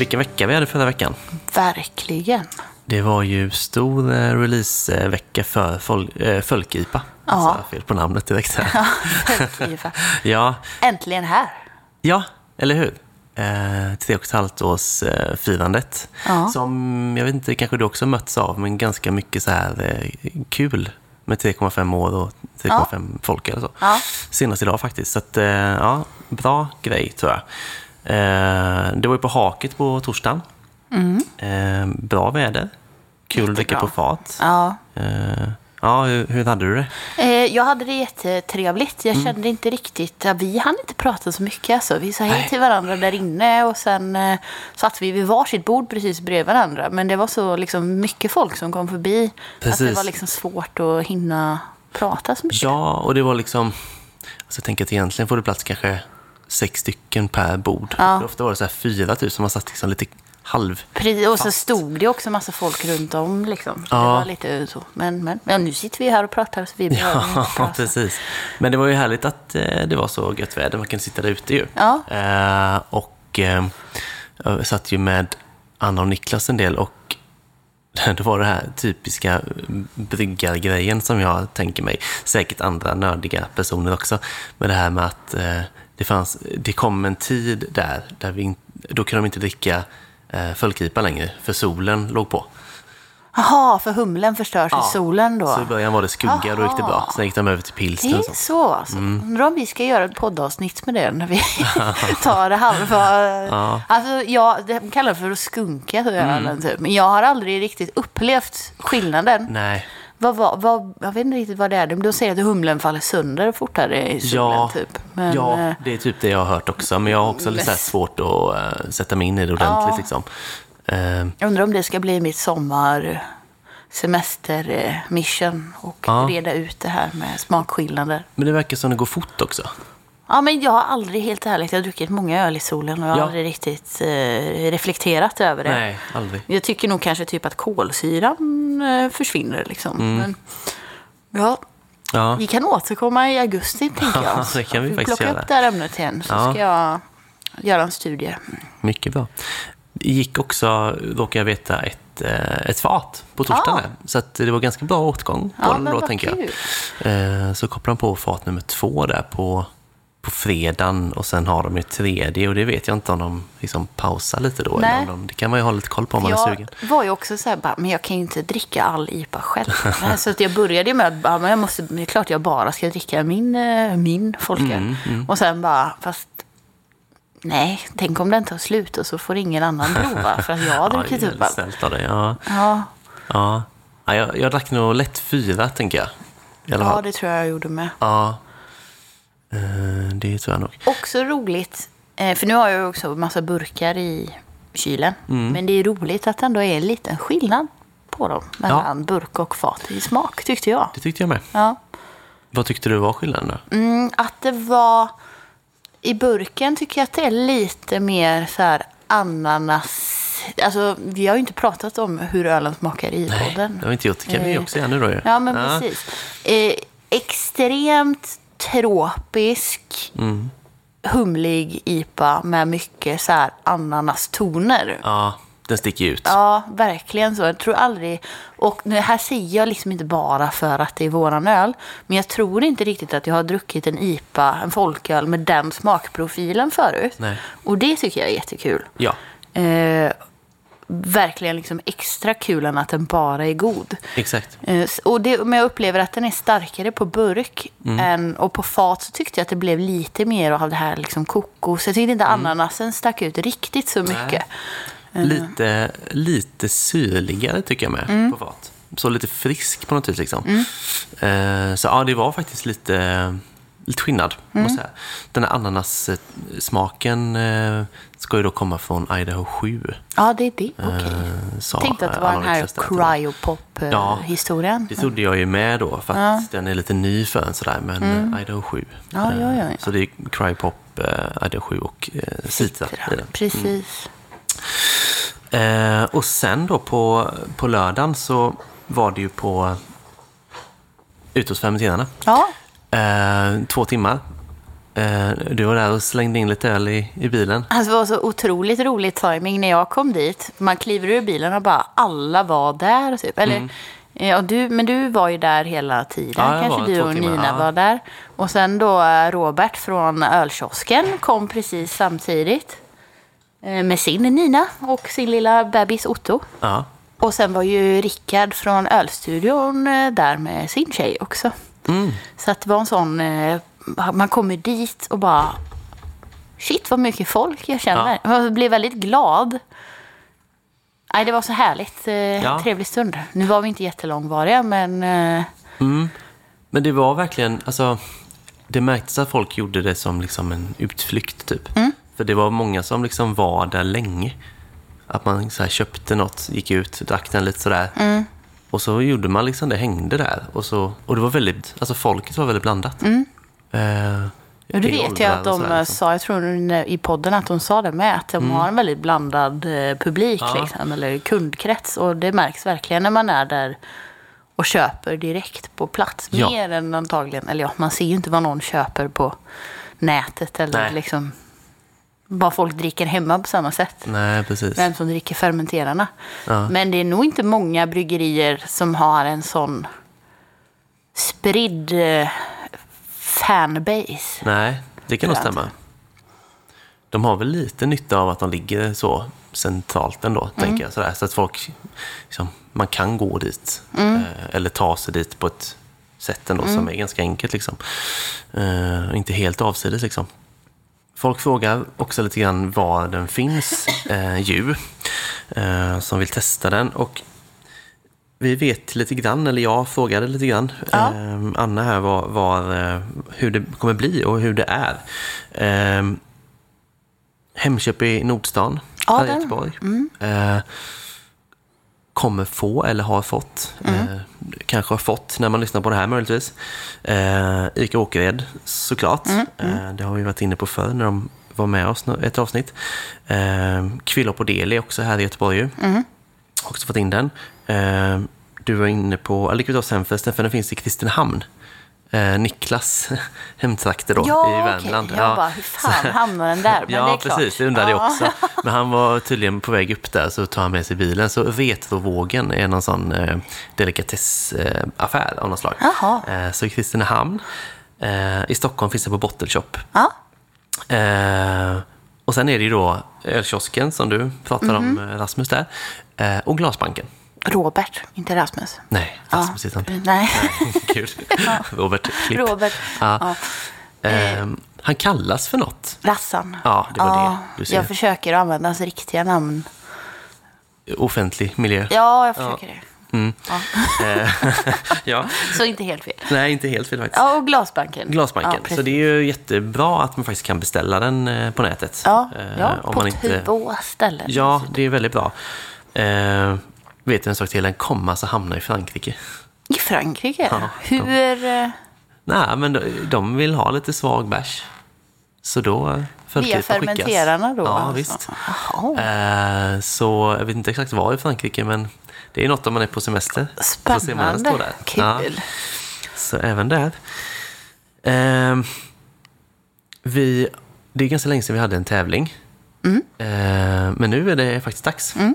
Vilken vecka vi hade förra veckan. Verkligen. Det var ju stor eh, releasevecka för fol- äh, Folk-IPA. Ja. Jag sa fel på namnet direkt här. Ja, Äntligen här. ja, eller hur? Eh, tre och ett halvt års eh, firandet. Ja. Som, jag vet inte, kanske du också mötts av, men ganska mycket så här eh, kul med 3,5 år och 3,5 folk eller så. Ja. Senast idag faktiskt. Så att, eh, ja, bra grej tror jag. Eh, det var ju på Haket på torsdagen. Eh, bra väder. Kul dricka på Mm. Fat. Ja. Eh, ja, hur, hur hade du det? Jag hade det jättetrevligt. Mm. Jag kände inte riktigt... Vi hann inte prata så mycket. Alltså. Vi sa hej till varandra där inne och sen eh, satt vi vid varsitt bord precis bredvid varandra. Men det var så liksom, mycket folk som kom förbi att det Precis. var liksom svårt att hinna prata så mycket. Ja, och det var liksom... Alltså jag tänker att egentligen får det plats kanske sex stycken per bord. Ja. Ofta var det så här fyra tusen, man satt liksom lite halv... Och så stod det också massa folk runt om. Liksom. Ja. Det var lite så. Men, men ja, nu sitter vi här och pratar så vi behöver inte Ja, prata. precis. Men det var ju härligt att eh, det var så gött väder, man kunde sitta där ute ju. Ja. Eh, och eh, jag satt ju med Anna och Niklas en del och det var det här typiska bryggargrejen som jag tänker mig. Säkert andra nördiga personer också. Men det här med att eh, det, fanns, det kom en tid där, där vi, då kunde de inte dricka eh, Folkripa längre, för solen låg på. Jaha, för humlen förstörs i solen då? Så i början var det skugga, då gick det bra. Aha. Sen gick de över till Det pilsner och så. så alltså. Mm. Undrar om vi ska göra ett poddavsnitt med det när vi tar det halva. Ja. Alltså, jag, de kallar det för att skunka, så gör Mm. den typ. Men jag har aldrig riktigt upplevt skillnaden. Nej, Vad, vad, vad, jag vet inte riktigt vad det är. De säger att humlen faller sönder fortare i solen Ja, typ. Men, ja, eh, det är typ det jag har hört också. Men jag har också lite svårt att eh, sätta mig in i det ordentligt. Ja. Liksom. Eh, jag undrar om det ska bli mitt sommar semestermission och Ja. reda ut det här med smakskillnader. men det verkar som det går fort också. Ja, men jag har aldrig, helt ärligt, jag har druckit många öl i solen och jag har Ja. aldrig riktigt eh, reflekterat över det. Nej, aldrig. Jag tycker nog kanske typ att kolsyran eh, försvinner liksom. Mm. Men, ja, Ja, vi kan återkomma i augusti, tänker jag. Ja, det kan vi Så faktiskt plocka upp det här ämnet igen, så Ja. ska jag göra en studie. mycket bra. Gick också, råkar jag veta, ett, eh, ett fat på torsdagen. Ah. Så att det var ganska bra åtgång på Ja, den då, tänker kul. jag. Eh, Så kopplade de på fat nummer två där på, på fredagen och sen har de ju tredje och det vet jag inte om de liksom pausar lite då. Nej. Eller om de, det kan man ju ha lite koll på om man är Jag sugen. var ju också så här, bara, men jag kan ju inte dricka all IPA själv. så att jag började ju med att bara, men jag måste, det är klart jag bara ska dricka min, eh, min folköl. Mm, Och sen bara, fast nej, tänk om den tar slut och så får ingen annan prova. För att jag har druckit är upp allt. snällt av dig. Ja. Ja, Ja. ja jag, jag drack nog lätt fyra, tänker jag. Ja, det tror jag jag gjorde med. Ja. Eh, det tror jag nog. Också roligt, eh, för nu har jag också massa burkar i kylen. Mm. Men det är roligt att det ändå är en liten skillnad på dem. Mellan burk och fat i smak, tyckte jag. Det tyckte jag med. Ja. Vad tyckte du var skillnaden då? Mm, att det var... I burken tycker jag att det är lite mer så här ananas... Alltså, vi har ju inte pratat om hur ölen smakar i Nej, podden. det har vi inte gjort. Det kan vi Eh, också göra nu då ju. Ja, men precis. Eh, extremt tropisk, Mm. humlig IPA med mycket så här ananastoner. Ja, den sticker ut. Ja, verkligen så. Jag tror aldrig... Och det här säger jag liksom inte bara för att det är våran öl. Men jag tror inte riktigt att jag har druckit en IPA, en folköl, med den smakprofilen förut. Nej. Och det tycker jag är jättekul. Ja, Eh, verkligen liksom extra kul än att den bara är god. exakt. Eh, och det, men jag upplever att den är starkare på burk. Mm. Än, och på fat så tyckte jag att det blev lite mer av det här liksom kokos. Jag tyckte inte Mm. ananasen stack ut riktigt så mycket. Lite, lite syrligare tycker jag med Mm. på fat. Så lite frisk på något vis liksom. Eh, så ja, det var faktiskt lite, lite skillnad. Mm. Måste säga. Den här ananassmaken eh, ska ju då komma från Idaho 7. Ja, det är det. Okej. eh, sa Tänkte att det var Anna den här mig. Ja. cryopop-historien. Det trodde jag ju med då, för att den är lite ny för en sådär, men mm. Idaho 7. Ja, ja, ja, ja. Så det är Crypop, eh, Idaho 7 och eh, Citra i den. Precis. Eh, och sen då på, på lördagen så var det ju på ute hos fermenterarna. Ja, Eh, två timmar. Eh, du var där och slängde in lite öl i, i bilen. Alltså, det var så otroligt rolig timing när jag kom dit. Man kliver ur bilen och bara alla var där. Typ. Eller, ja, du, men du var ju där hela tiden. Mm. Ja, Kanske du och timmar, Nina var där. Och sen då eh, Robert från ölkiosken kom precis samtidigt. eh, Med sin Nina och sin lilla bebis Otto. Ja. Och sen var ju Rickard från Ölstudion eh, där med sin tjej också. Mm. Så att det var en sån, eh, man kommer dit och bara, shit vad mycket folk jag känner. Jag blev väldigt glad. Nej, det var så härligt, eh, Ja. trevlig stund. Nu var vi inte jättelångvariga, men eh, Men det var verkligen, alltså, det märktes att folk gjorde det som liksom en utflykt typ. Mm. För det var många som liksom var där länge. Att man så köpte något, gick ut, drack den lite sådär. Mm. Och så gjorde man liksom det, hängde där. Och, så, och det var väldigt, alltså folket var väldigt blandat. Eh, Mm. och det i vet jag att de sådär, eh, liksom. sa, jag tror i podden att de sa det med, att de har en väldigt blandad eh, publik, Ja. liksom, eller kundkrets. Och det märks verkligen när man är där och köper direkt på plats. Ja. Mer än antagligen, eller ja, man ser ju inte vad någon köper på nätet eller Nej. liksom vad folk dricker hemma på samma sätt. Nej, precis. Vem som dricker fermenterarna. Ja. Men det är nog inte många bryggerier som har en sån spridd eh, fanbase. Nej, det kan nog stämma. De har väl lite nytta av att de ligger så centralt ändå, Mm. tänker jag. Sådär. Så att folk, liksom, man kan gå dit. Mm. Eh, eller ta sig dit på ett sätt ändå som är ganska enkelt. Liksom. Och inte helt avsides liksom. Folk frågar också lite grann var den finns, eh, ju, eh, som vill testa den. Och vi vet lite grann, eller jag frågade lite grann, Ja. eh, Anna här, var, var, eh, hur det kommer bli och hur det är. Eh, Hemköp i Nordstan, Ja, här i Göteborg. Eh, kommer få, eller har fått, eh, kanske har fått när man lyssnar på det här möjligtvis. Eh, Ica Åkered, såklart. Eh, det har vi varit inne på förr när de var med oss ett avsnitt. Eh, Kvillor på Deli också här i Göteborg. ju. Också fått in den. Eh, du var inne på Likvidos hemfesten, för den finns i Kristinehamn. Eh, Niklas hemtrakter då, Ja, i. Värmland. Jag bara, hur fan hamnar den där? Men ja, det är klart. precis. Det undrade jag Ja. också. Men han var tydligen på väg upp där, så tar han med sig bilen. Så Retrovågen är någon sån eh, delikatessaffär av något slag. Jaha. Eh, så i Kristinehamn. Eh, I Stockholm finns det på Bottle Shop. Ja, Eh, och sen är det ju då ölkiosken som du pratade om, Mhm. eh, Rasmus där. Eh, och Glasbanken. Robert, inte Rasmus. Nej, Rasmus heter han inte. Nej, Kul. Robert Klipp. Robert. Ja. Ja. Eh, han kallas för något. Rassan. Ja, det var det. Du ser. Jag försöker använda hans riktiga namn. Offentlig miljö. Ja, jag försöker det. Ja. Eh, ja. Så inte helt fel. Nej, inte helt fel faktiskt. Ja, och Glasbanken. Glasbanken. Ja, så det är ju jättebra att man faktiskt kan beställa den eh, på nätet. Ja, Eh, ja på man inte... två ställen. Ja, det är väldigt bra. Eh, vet du en sak till? Den kommer alltså hamna i Frankrike. I Frankrike? Ja, Hur... eh, Nej, men de, de vill ha lite svag bärs. Så då eh, Via skickas. fermenterarna då? Ja, alltså. visst. Eh, så jag vet inte exakt var i Frankrike, men det är något om man är på semester. Så Spännande. där. Kul. Ja. Så även där. Ehm, vi, det är ganska länge sedan vi hade en tävling. Mm. Ehm, men nu är det faktiskt dags. Eh,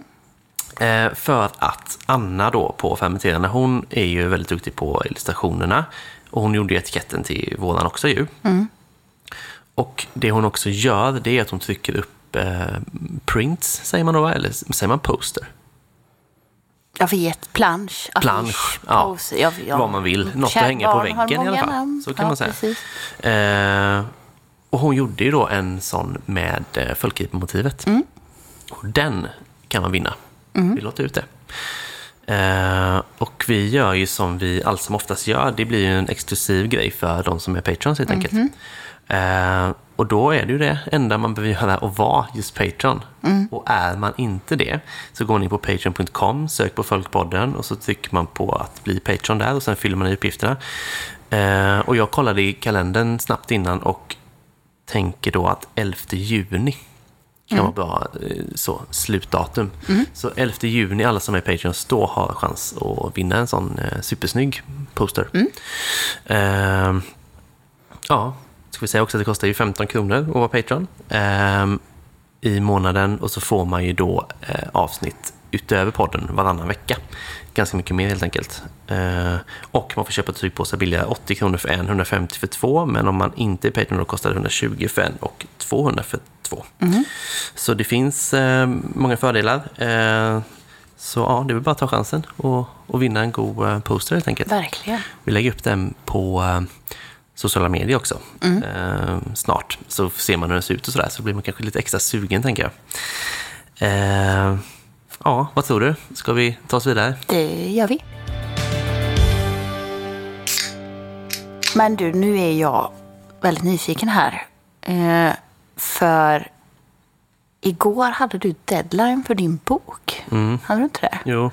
för att Anna då på Fermenterarna, hon är ju väldigt duktig på illustrationerna. Och hon gjorde etiketten till våran också ju. Mm. Och det hon också gör, det är att hon trycker upp eh, prints, säger man då, eller säger man poster? Jag vet, plansch, Plansch, ja. ja, ja. Vad man vill. Något att hänga på väggen i alla fall. namn. Så kan ja, man säga. Eh, och hon gjorde ju då en sån med eh, Folkripa-motivet. Mm. Och den kan man vinna. Vi låter ut det. Eh, och vi gör ju som vi allt som oftast gör. Det blir ju en exklusiv grej för de som är patrons helt enkelt. Mhm. Eh, och då är det ju det enda man behöver göra att vara just Patreon. Mm. Och är man inte det så går ni på patreon.com, sök på Folkpodden och så trycker man på att bli Patreon där och sen fyller man i uppgifterna. Eh, och jag kollade i kalendern snabbt innan och tänker då att 11 juni kan vara bra eh, så, slutdatum. Så 11 juni, alla som är Patreons då har chans att vinna en sån eh, supersnygg poster. Eh, ja, ska vi säga också att det kostar ju 15 kronor att vara Patreon ehm, i månaden och så får man ju då eh, avsnitt utöver podden varannan vecka. Ganska mycket mer helt enkelt. Eh, och man får köpa tygpåsar billigare, 80 kronor för en, 150 för två. Men om man inte är Patreon då kostar det 120 för en och 200 för två. Så det finns eh, många fördelar. Eh, så ja, det är bara att ta chansen och, och vinna en god poster helt enkelt. Verkligen. Vi lägger upp den på sociala medier också eh, snart. Så ser man hur den ser ut och sådär, så blir man kanske lite extra sugen tänker jag. Eh, ja, vad tror du? Ska vi ta oss vidare? Det gör vi. Men du, nu är jag väldigt nyfiken här. Eh, för igår hade du deadline för din bok. Hade du inte det? Jo,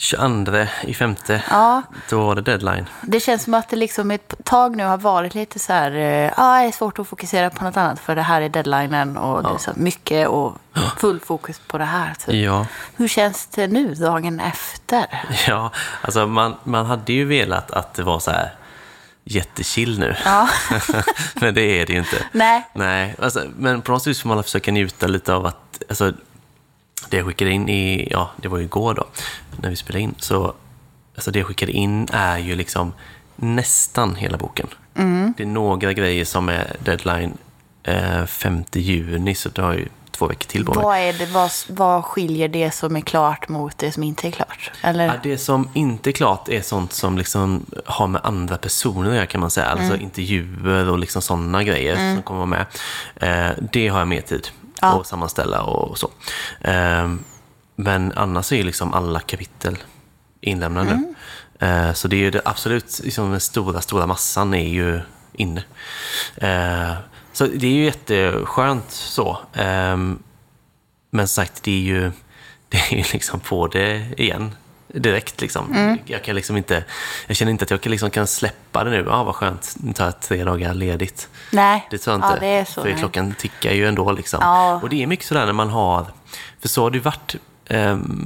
22 i femte, Ja, då var det deadline. det känns som att det liksom ett tag nu har varit lite så här, eh, ah, det är svårt att fokusera på något annat för det här är deadlinen och det är så mycket och full fokus på det här. Typ. Ja, Hur känns det nu dagen efter? ja alltså man, man hade ju velat att det var så här jättechill nu. Ja. Men det är det ju inte. Nej. Nej, alltså, men på något vis får man försöka njuta lite av att, alltså, det jag skickade in i, ja, det var ju igår då, när vi spelade in, så, alltså det jag skickade in är ju liksom nästan hela boken. Det är några grejer som är deadline eh, 5 juni, så det har ju två veckor till på mig. Vad, är det, vad, vad skiljer det som är klart mot det som inte är klart? Eller? Ja, det som inte är klart är sånt som liksom har med andra personer att göra, kan man säga. Alltså intervjuer och liksom sådana grejer som kommer vara med. Eh, det har jag mer tid Ja. att sammanställa och så. Eh, men annars är liksom alla kapitel inlämnade. Eh, så det är ju det absolut, liksom den stora, stora massan är ju inne. Eh, så det är ju jätteskönt så. Ehm, men som sagt, det är ju, det är ju liksom på det igen. Direkt liksom. Jag kan liksom inte, jag känner inte att jag kan, liksom kan släppa det nu. Ja, ah, vad skönt, nu tar jag tre dagar ledigt. Nej, Det tror jag inte. Ja, det är så. för nej. klockan tickar ju ändå liksom. Ja. Och det är mycket sådär när man har, för så har det varit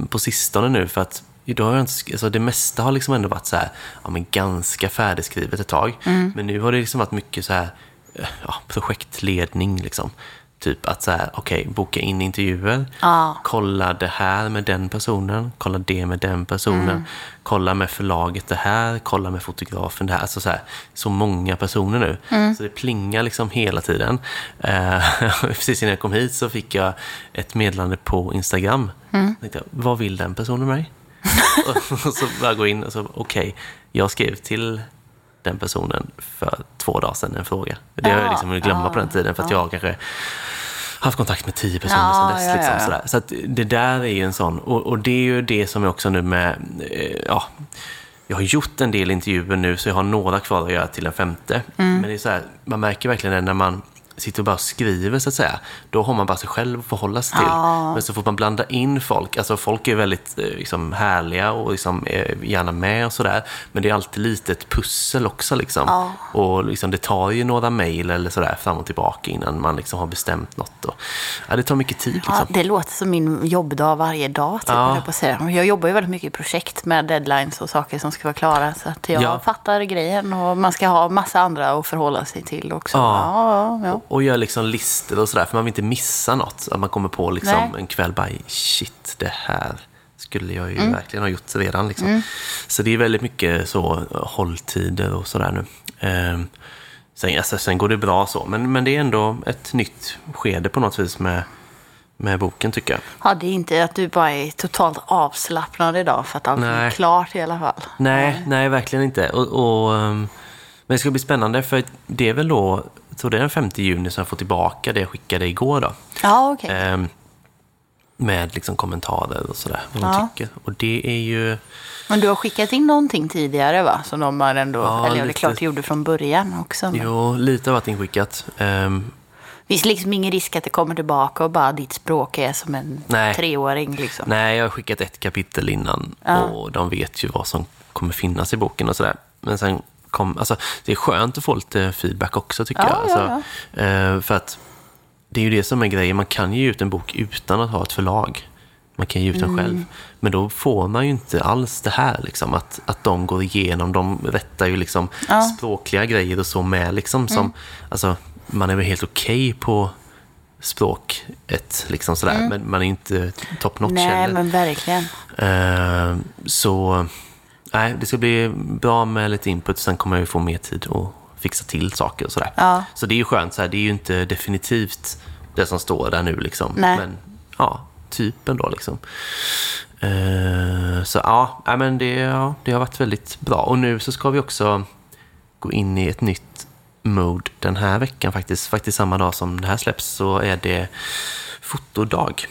på sistone nu för att Idag har jag inte, alltså det mesta har liksom ändå varit så här, ja, men ganska färdigskrivet ett tag. Mm. Men nu har det liksom varit mycket så här, eh, ja, projektledning. Liksom. Typ att så här, okej, boka in intervjuer. Ja. Kolla det här med den personen. Kolla det med den personen. Mm. Kolla med förlaget det här. Kolla med fotografen det här. Alltså så, här, så många personer nu. Mm. Så det plingar liksom hela tiden. Eh, precis innan jag kom hit så fick jag ett meddelande på Instagram. Mm. Jag tänkte, vad vill den personen mig? och så bara gå in och så, okej, jag skrev till den personen för två dagar sedan en fråga. Det har jag Ja, liksom glömma på den tiden för att jag kanske haft kontakt med tio personer Ja, sedan dess. ja, liksom, ja. Sådär. Så att det där är ju en sån, och, och det är ju det som jag också nu med, eh, ja, jag har gjort en del intervjuer nu så jag har några kvar att göra till den femte. Mm. Men det är så här, man märker verkligen det när man sitter och bara skriver så att säga. Då har man bara sig själv att förhålla sig till. Ja. Men så får man blanda in folk. Alltså folk är väldigt eh, liksom, härliga och liksom, är gärna med och sådär. Men det är alltid lite ett pussel också. Liksom. Ja. Och liksom, det tar ju några mejl eller sådär fram och tillbaka innan man liksom har bestämt något. Och, ja, det tar mycket tid. Liksom. Ja, det låter som min jobbdag varje dag. Typ, Ja. jag, på säga. jag jobbar ju väldigt mycket i projekt med deadlines och saker som ska vara klara. Så att jag Ja. fattar grejen och man ska ha massa andra att förhålla sig till också. Ja. Och gör liksom listor och sådär, för man vill inte missa något. Att man kommer på liksom Nej. en kväll bara, shit, det här skulle jag ju Mm. verkligen ha gjort redan. Liksom. Så det är väldigt mycket så hålltider och sådär nu. Ehm, sen, alltså, sen går det bra så, men, men det är ändå ett nytt skede på något vis med, med boken tycker jag. Ja, det är inte att du bara är totalt avslappnad idag för att allt är Nej. klart i alla fall. Nej, nej, verkligen inte. Och, och, ehm, men det ska bli spännande, för det är väl då, tror det är den 5 juni som jag får tillbaka det jag skickade igår då. Ja, okej. Ehm, med liksom kommentarer och sådär, vad de Ja. tycker. Och det är ju... Men du har skickat in någonting tidigare va? Som de har ändå, Ja, eller ja, det är lite. klart gjorde från början också. Men Jo, lite har varit inskickat. Ehm, finns liksom ingen risk att det kommer tillbaka och bara ditt språk är som en Nej. treåring liksom. nej, jag har skickat ett kapitel innan Ja. och de vet ju vad som kommer finnas i boken och sådär. Men sen kom, alltså, det är skönt att få lite feedback också tycker Ja, jag. ja, Alltså, eh, för att det är ju det som är grejen, man kan ge ut en bok utan att ha ett förlag. Man kan ge ut den Mm. själv. Men då får man ju inte alls det här, liksom, att, att de går igenom, de rättar ju liksom Ja. Mm. språkliga grejer och så med. Liksom, som, alltså, man är väl helt okej på språket, liksom sådär, men man är inte top notch Mm. Nej, heller. men verkligen. Eh, så nej, det ska bli bra med lite input. Sen kommer jag få mer tid att fixa till saker och sådär. Ja. Så det är ju skönt. Så här, det är ju inte definitivt det som står där nu. Liksom. Nej. Men ja, typen då liksom. Eh, så ja, men det, ja, det har varit väldigt bra. Och nu så ska vi också gå in i ett nytt mode den här veckan faktiskt. Faktiskt samma dag som det här släpps så är det fotodag.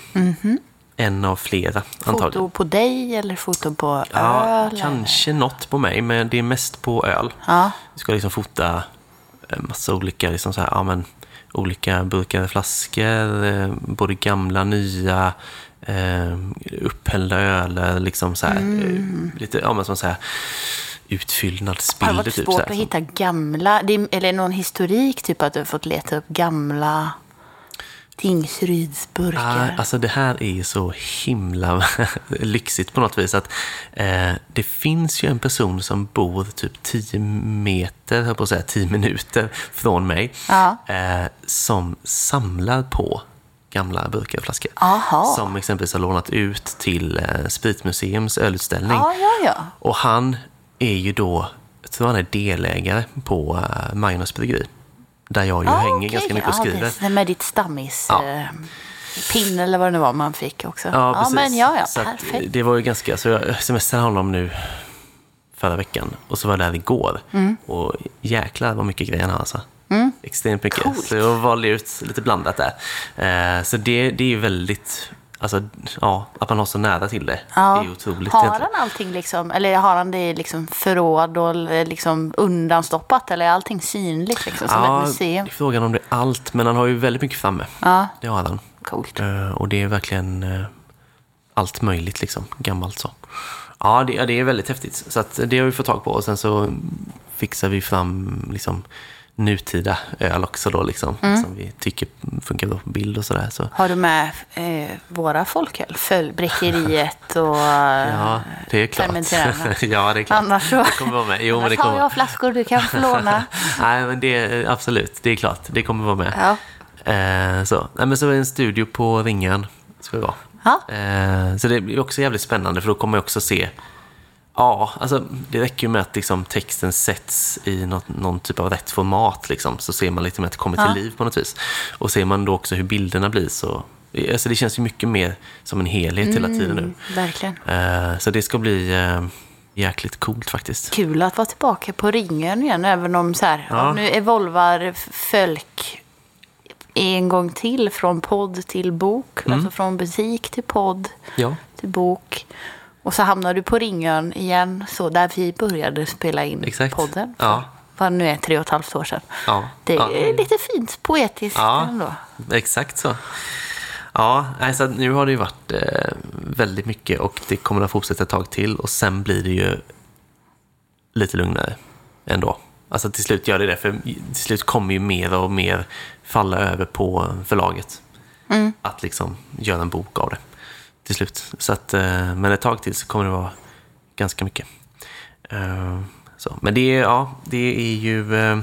En av flera antagligen. Foto på dig eller foto på Ja, öl? kanske något på mig, men det är mest på öl. Ja. Vi ska liksom fota en massa olika, liksom så här, ja, men, olika burkar, flaskor, eh, både gamla, nya, eh, upphällda öler, liksom så här, eh, lite, ja men som så här, Mm. Har det utfyllnadsbilder. varit Typ, svårt här, att hitta gamla, det är, eller någon historik typ att du har fått leta upp gamla Tingsrydsburkar? Ja, alltså det här är ju så himla lyxigt på något vis. att eh, Det finns ju en person som bor typ 10 meter, höll på att säga 10 minuter från mig. Ja. Eh, som samlar på gamla burkar och flaskor. Aha. Som exempelvis har lånat ut till eh, Spritmuseums ölutställning. ja, ja, ja. Och han är ju då, jag tror han är delägare på uh, Magnus Bryggeri. Där jag ju Ja, hänger okej. ganska mycket och ja, skriver. Det, med ditt stammis... Ja. Eh, pin eller vad det nu var man fick också. Ja, precis. men ja, ja, Så perfekt. det var ju ganska, så jag semestrade honom nu förra veckan och så var jag där igår. Mm. Och jäklar vad mycket grejer han har alltså. Extremt mycket. Coolt. Så jag valde ut lite blandat där. Eh, så det, det är ju väldigt, alltså ja, att man har så nära till det. Ja. Det är otroligt Har egentligen. han allting liksom, eller har han det i liksom förråd och liksom undanstoppat eller är allting synligt liksom som Ja, ett museum? frågan om det är allt, men han har ju väldigt mycket framme. Ja, Det har han. coolt. Eh, Och det är verkligen eh, allt möjligt liksom, gammalt så. Ja, det, det är väldigt häftigt. Så att det har vi fått tag på och sen så fixar vi fram liksom nutida öl också då liksom. Mm. Som vi tycker funkar bra på bild och sådär. Så. Har du med eh, våra folköl? Följdbräckeriet och... Ja, det är klart. Ja, det är klart. Annars så... Det kommer vara med. Jo, men det Annars har kommer... jag flaskor du kan få låna. Nej, men det är absolut, det är klart. Det kommer vara med. Ja. Eh, så. Nej, men så är det en studio på Ringön. Ska det vara. Ja. Eh, så det blir också jävligt spännande för då kommer jag också se Ja, alltså det räcker ju med att liksom, texten sätts i något, någon typ av rätt format liksom, så ser man lite mer att det kommer till Ja. liv på något vis. Och ser man då också hur bilderna blir så alltså det känns ju mycket mer som en helhet hela tiden nu. Verkligen. Eh, så det ska bli eh, jäkligt coolt faktiskt. Kul att vara tillbaka på ringen igen, även om så här, Ja. om nu evolvar folk en gång till från podd till bok, Mm. alltså från butik till podd Ja, till bok. Och så hamnar du på Ringön igen, så där vi började spela in Exakt. podden. Ja. Vad nu är, tre och ett halvt år sedan. ja. Det ja. är lite fint, poetiskt Ja. ändå. Exakt så. Ja, alltså nu har det ju varit eh, väldigt mycket och det kommer att fortsätta ett tag till och sen blir det ju lite lugnare ändå. Alltså till slut gör det det, för till slut kommer ju mer och mer falla över på förlaget. Att liksom göra en bok av det till slut. Så att, eh, men ett tag till så kommer det vara ganska mycket. Eh, så. Men det är, ja, det är ju... Eh,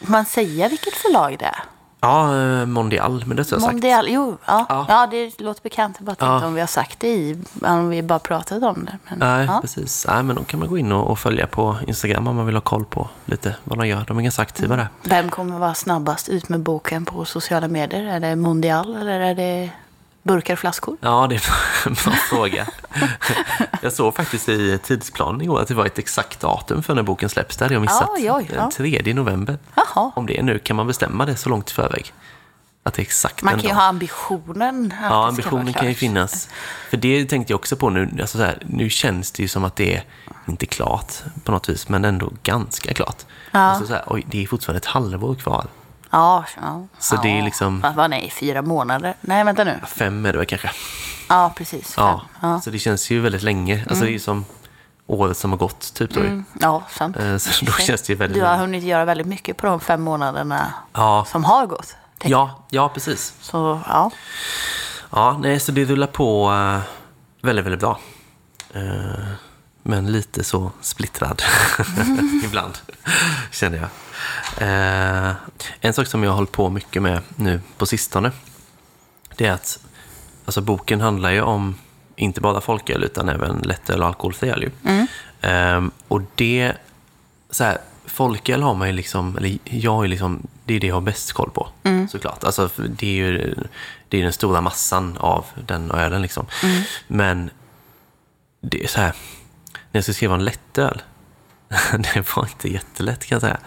man säga vilket förlag det är? ja, Mondial, men det har jag sagt. Mondial, jo, ja. Ja. ja. det låter bekant. Jag bara tänkte Ja. om vi har sagt det i, om vi bara pratat om det. Men, Nej, ja. precis. Nej, men då kan man gå in och, och följa på Instagram om man vill ha koll på lite vad de gör. De är ganska aktiva där. Vem kommer vara snabbast ut med boken på sociala medier? Är det Mondial eller är det burkar och flaskor? Ja, det är en bra fråga. Jag såg faktiskt i tidsplanen igår att det var ett exakt datum för när boken släpps. Det hade jag missat. Oj, oj, ja. Den 3 november. Jaha. Om det är nu, kan man bestämma det så långt i förväg? Att det är exakt Man kan ju ha ambitionen. att Ja, ambitionen kan ju finnas. För det tänkte jag också på nu. Alltså så här, nu känns det ju som att det är inte klart på något vis, men ändå ganska klart. Ja. Och så så här, oj, det är fortfarande ett halvår kvar. Ja, ja. Så ja. det är liksom- Vad, vad, nej, fyra månader? Nej, vänta nu. Fem är det väl kanske. Ja, precis. Ja. Fem. Ja. Mm. Så det känns ju väldigt länge. Alltså det är ju som året som har gått, typ då. ju. ja, sant. Eh, Så då känns det ju väldigt... Du har hunnit göra väldigt mycket på de fem månaderna Ja, som har gått. ja, ja, precis. Så, ja. Ja, nej, så det rullar på, eh, väldigt, väldigt bra. Eh, men lite så splittrad ibland, känner jag. Eh, en sak som jag har hållit på mycket med nu på sistone, det är att alltså, boken handlar ju om inte bara folköl utan även lättöl och alkoholfri öl. ju. Eh, och det, så här, folköl har man ju liksom, eller jag har ju liksom, det är det jag har bäst koll på såklart. Alltså, det är ju det är den stora massan av den ölen liksom. Men det är så här, när jag ska skriva en lättöl, det var inte jättelätt kan jag säga.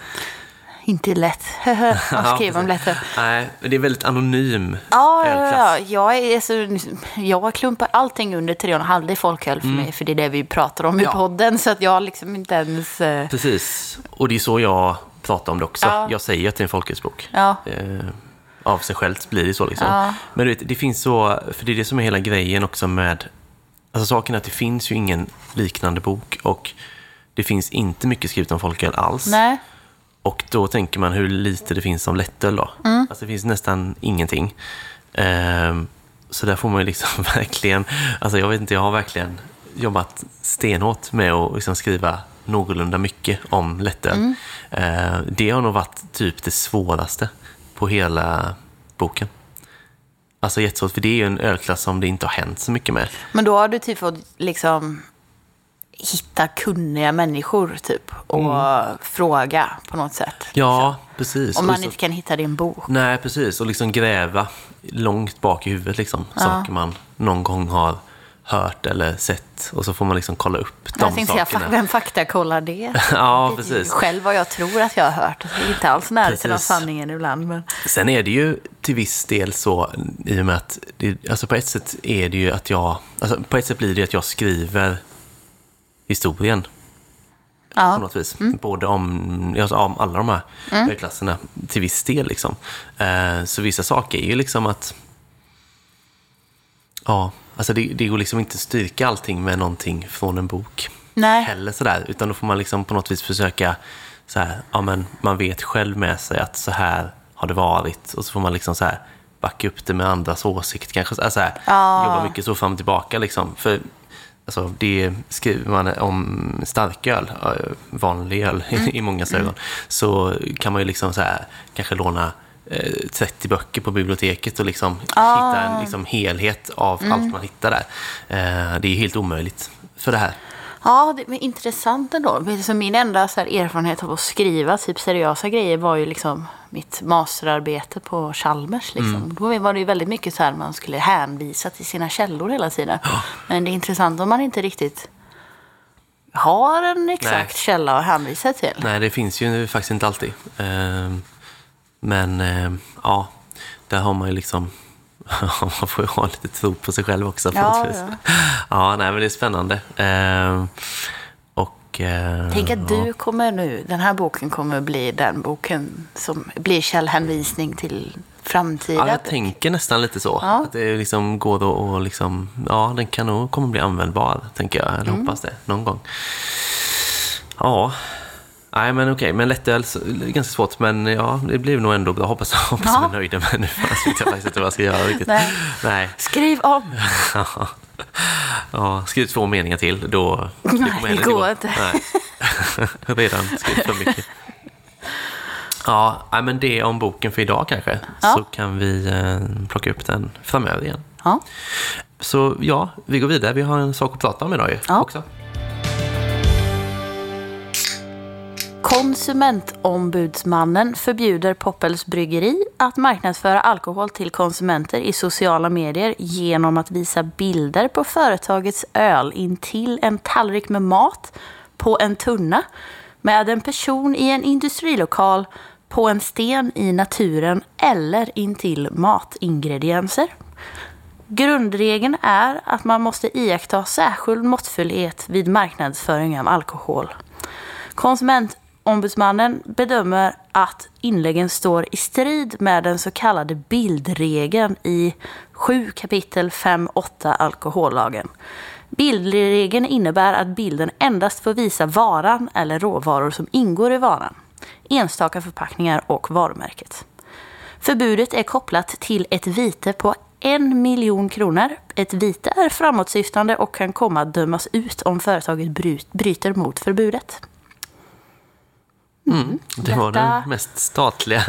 Inte lätt. Vad skriver om lätt? Nej, det är väldigt anonym Ja, ja, ölklass. ja. Jag, är så, jag klumpar allting under 3,5 i folköl för mig, för det är det vi pratar om i Ja. podden. Så att jag liksom inte ens... eh, Precis, och det är så jag pratar om det också. Ja. Jag säger att det är en folkölsbok. Ja. Eh, av sig självt blir det så liksom. Ja. Men du vet, det finns så, för det är det som är hela grejen också med, alltså saken är att det finns ju ingen liknande bok och det finns inte mycket skrivet om folköl alls. Nej. Och då tänker man hur lite det finns om lättöl då. Alltså det finns nästan ingenting. Ehm, så där får man ju liksom verkligen, alltså jag vet inte, jag har verkligen jobbat stenhårt med att liksom skriva någorlunda mycket om lättöl. Ehm, det har nog varit typ det svåraste på hela boken. Alltså jättesvårt, för det är ju en ölklass som det inte har hänt så mycket med. Men då har du typ fått liksom hitta kunniga människor typ och fråga på något sätt. Ja, precis. Om man så- inte kan hitta din bok. Nej, precis. Och liksom gräva långt bak i huvudet. Liksom. Saker man någon gång har hört eller sett. Och så får man liksom kolla upp de Jag tänkte säga, sakerna. fa- vem faktakollar det? Ja, Det precis. Själv vad jag tror att jag har hört. Det är inte alls nära till sanningen ibland. Men... Sen är det ju till viss del så, i och med att, det, alltså på ett sätt är det ju att jag, alltså på ett sätt blir det att jag skriver historien på Ja. något vis. Både om, alltså om alla de här ölklasserna till viss del. Liksom. Eh, så vissa saker är ju liksom att... Ja, alltså det, det går liksom inte att styrka allting med någonting från en bok. Nej. Heller sådär, utan då får man liksom på något vis försöka... Så här, ja, men man vet själv med sig att så här har det varit. Och så får man liksom så här backa upp det med andras åsikt kanske. Alltså, så här, Ja. Jobba mycket så fram och tillbaka liksom. För Alltså det skriver man om starköl, eh, vanlig öl i många ögon, så kan man ju liksom så här, kanske låna eh, 30 böcker på biblioteket och liksom hitta en liksom helhet av allt man hittar där. Eh, det är helt omöjligt för det här. Ja, det är intressant ändå. Så min enda så här, erfarenhet av att skriva typ seriösa grejer var ju liksom mitt masterarbete på Chalmers. Liksom. Då var det ju väldigt mycket så här man skulle hänvisa till sina källor hela tiden. Men det är intressant om man inte riktigt har en exakt Nej. källa att hänvisa till. Nej, det finns ju faktiskt inte alltid. Eh, men eh, ja, där har man ju liksom man får ju ha lite tro på sig själv också. På Ja, något vis. ja. ja, nej, men det är spännande. Eh, och, eh, Tänk att du kommer nu, den här boken kommer bli den boken som blir källhänvisning till framtida. Ja, jag tänker nästan lite så. Ja. Att det liksom går då och liksom, ja, den kan nog komma bli användbar, tänker jag. Eller Mm. hoppas det, någon gång. Ja, nej men okej, men lättöl, så- det är ganska svårt, men ja, det blir nog ändå bra. Hoppas, hoppas Ja. jag är nöjda med nu, annars vet jag faktiskt inte vad jag ska göra riktigt. Nej. nej. Skriv om! Ja, skriv två meningar till, då... Nej, det går gå. inte. Redan skrivit för mycket. Ja, men det om boken för idag kanske. Ja. Så kan vi eh, plocka upp den framöver igen. Ja. Så ja, vi går vidare. Vi har en sak att prata om idag ju, Ja. också. Konsumentombudsmannen förbjuder Poppels bryggeri att marknadsföra alkohol till konsumenter i sociala medier genom att visa bilder på företagets öl intill en tallrik med mat på en tunna med en person i en industrilokal på en sten i naturen eller intill matingredienser. Grundregeln är att man måste iaktta särskild måttfullhet vid marknadsföring av alkohol. Ombudsmannen bedömer att inläggen står i strid med den så kallade bildregeln i 7 kapitel 5.8 alkohollagen. Bildregeln innebär att bilden endast får visa varan eller råvaror som ingår i varan, enstaka förpackningar och varumärket. Förbudet är kopplat till ett vite på en miljon kronor. Ett vite är framåtsyftande och kan komma att dömas ut om företaget bryter mot förbudet. Mm. Det var Detta- den mest statliga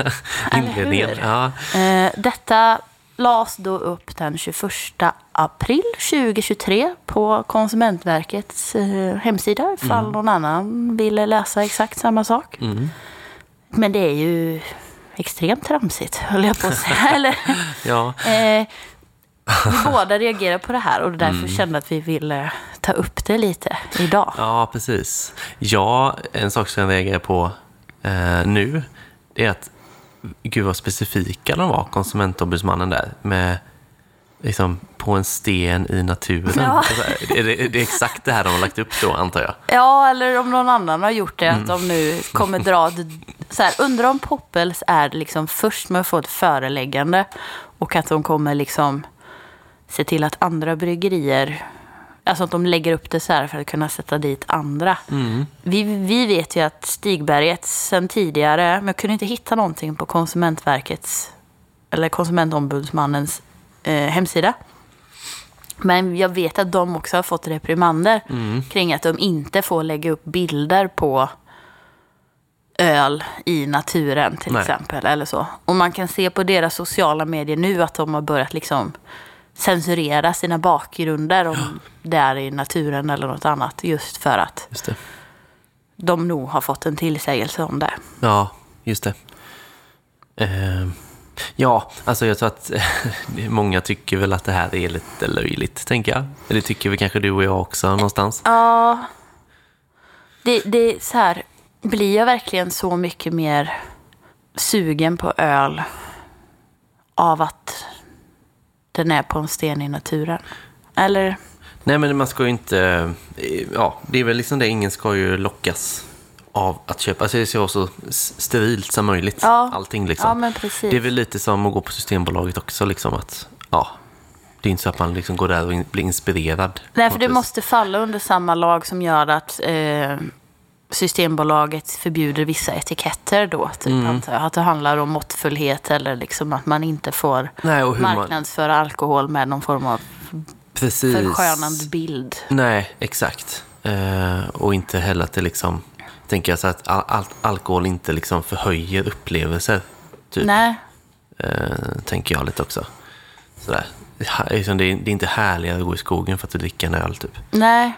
inledningen. Ja. Eh, detta lades då upp den 21 april 2023 på Konsumentverkets eh, hemsida ifall någon annan ville läsa exakt samma sak. Mm. Men det är ju extremt tramsigt, höll jag på att säga. Eller, ja. eh, vi båda reagerar på det här och därför kände att vi ville ta upp det lite idag. Ja, precis. Ja, en sak som jag reagerar på eh, nu, det är att gud vad specifika de var, konsumentombudsmannen där, med liksom på en sten i naturen. Ja. Alltså, är det, det är exakt det här de har lagt upp då, antar jag. Ja, eller om någon annan har gjort det, att de nu kommer dra... Så här, undrar om Poppels är liksom först med att få ett föreläggande och att de kommer liksom se till att andra bryggerier... Alltså att de lägger upp det så här för att kunna sätta dit andra. Vi, vi vet ju att Stigberget sen tidigare, men jag kunde inte hitta någonting på Konsumentverkets eller Konsumentombudsmannens eh, hemsida. Men jag vet att de också har fått reprimander kring att de inte får lägga upp bilder på öl i naturen till Nej. exempel. Eller så. Och man kan se på deras sociala medier nu att de har börjat liksom censurera sina bakgrunder om det är i naturen eller något annat. Just för att Just de nog har fått en tillsägelse om det. Ja, just det. Eh, ja, alltså jag tror att många tycker väl att det här är lite löjligt, tänker jag. Det tycker väl kanske du och jag också någonstans. Ja, det, det är så här. Blir jag verkligen så mycket mer sugen på öl av att den är på en sten i naturen? Eller? Nej, men man ska ju inte... eh, Ja, det är väl liksom det. Ingen ska ju lockas av att köpa. Alltså det ska vara så sterilt som möjligt. Ja. Allting liksom. Ja, men precis. Det är väl lite som att gå på Systembolaget också. Liksom att, ja, det är inte så att man liksom går där och blir inspirerad. Nej, för det vis. måste falla under samma lag som gör att eh, Systembolaget förbjuder vissa etiketter då. Typ, Mm. Att det handlar om måttfullhet eller liksom att man inte får Nej, hur man... marknadsföra alkohol med någon form av Precis. förskönande bild. Nej, exakt. Eh, och inte heller att det liksom... Tänker jag så att all, all, alkohol inte liksom förhöjer upplevelser. Typ. Nej. Eh, tänker jag lite också. Sådär. Liksom Det är, det är inte härligare att gå i skogen för att du dricker en öl, typ. Nej.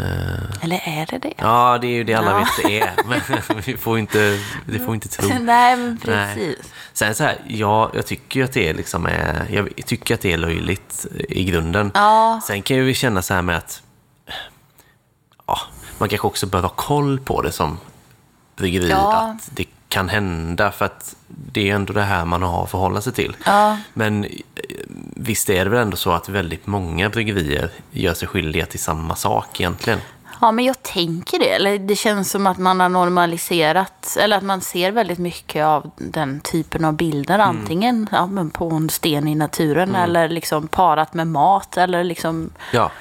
Eh, Eller är det det? ja, det är ju det alla Ja. vet det är. Men vi får inte, det får inte tro. Nej, men Nej. precis. Sen så här, ja, jag tycker att det är liksom är, jag tycker att det är löjligt i grunden. Ja. Sen kan ju känna så här med att ja, man kanske också bör ha koll på det som bryggeri. Ja. Att det kan hända för att det är ändå det här man har att förhålla sig till. Ja. Men eh, visst är det väl ändå så att väldigt många bryggerier gör sig skyldiga till samma sak egentligen. Ja, men jag tänker det. Eller det känns som att man har normaliserat, eller att man ser väldigt mycket av den typen av bilder. Mm. Antingen ja, men på en sten i naturen eller liksom parat med mat eller liksom Ja, mm,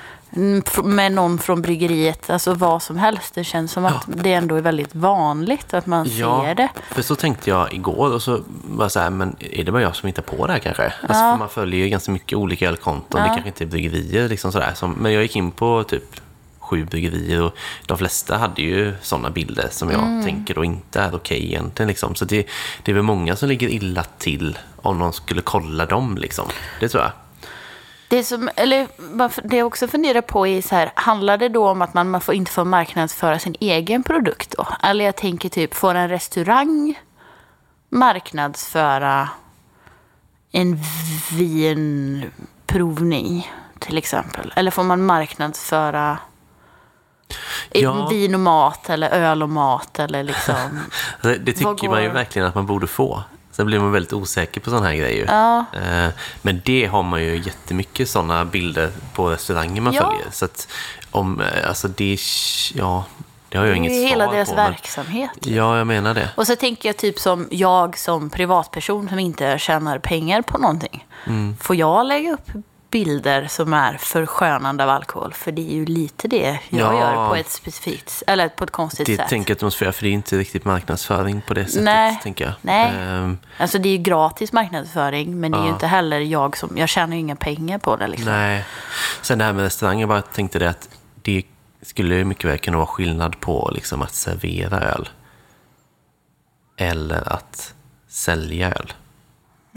med någon från bryggeriet. Alltså vad som helst. Det känns som att det ändå är väldigt vanligt att man ser det. för så tänkte jag igår och så var så här, men är det bara jag som hittar på det här kanske? Alltså, Ja. för man följer ju ganska mycket olika ölkonton, det Ja. kanske inte är bryggerier liksom sådär. Som, men jag gick in på typ sju bryggerier och de flesta hade ju sådana bilder som jag Mm. tänker då inte är okej egentligen. Liksom. Så det, det är väl många som ligger illa till om någon skulle kolla dem liksom. Det tror jag. Det, som, eller, det jag också funderar på är så här, handlar det då om att man, man får, inte får marknadsföra sin egen produkt då? Eller jag tänker typ, får en restaurang marknadsföra en vinprovning till exempel? Eller får man marknadsföra Ja. vin och mat eller öl och mat eller liksom... Det, det tycker man ju verkligen att man borde få. Sen blir man väldigt osäker på sådana här grejer. Ja. Eh, Men det har man ju jättemycket sådana bilder på restauranger man Ja. följer. Så att om, eh, alltså det, ja, det har jag Det inget är ju svar hela deras på. men- verksamhet. Ja, jag menar det. Och så tänker jag typ som jag som privatperson som inte tjänar pengar på någonting. Mm. Får jag lägga upp bilder som är förskönande av alkohol. För det är ju lite det jag Ja. gör på ett specifikt, eller på ett konstigt Det sätt. tänker jag att de måste göra, för det är inte riktigt marknadsföring på det sättet, Nej. tänker jag. Nej. Ehm, Alltså det är ju gratis marknadsföring, men det är ju Ja. inte heller jag som, jag tjänar ju inga pengar på det liksom. nej. Sen det här med restauranger, jag bara tänkte det att det skulle ju mycket väl kunna vara skillnad på liksom, att servera öl eller att sälja öl.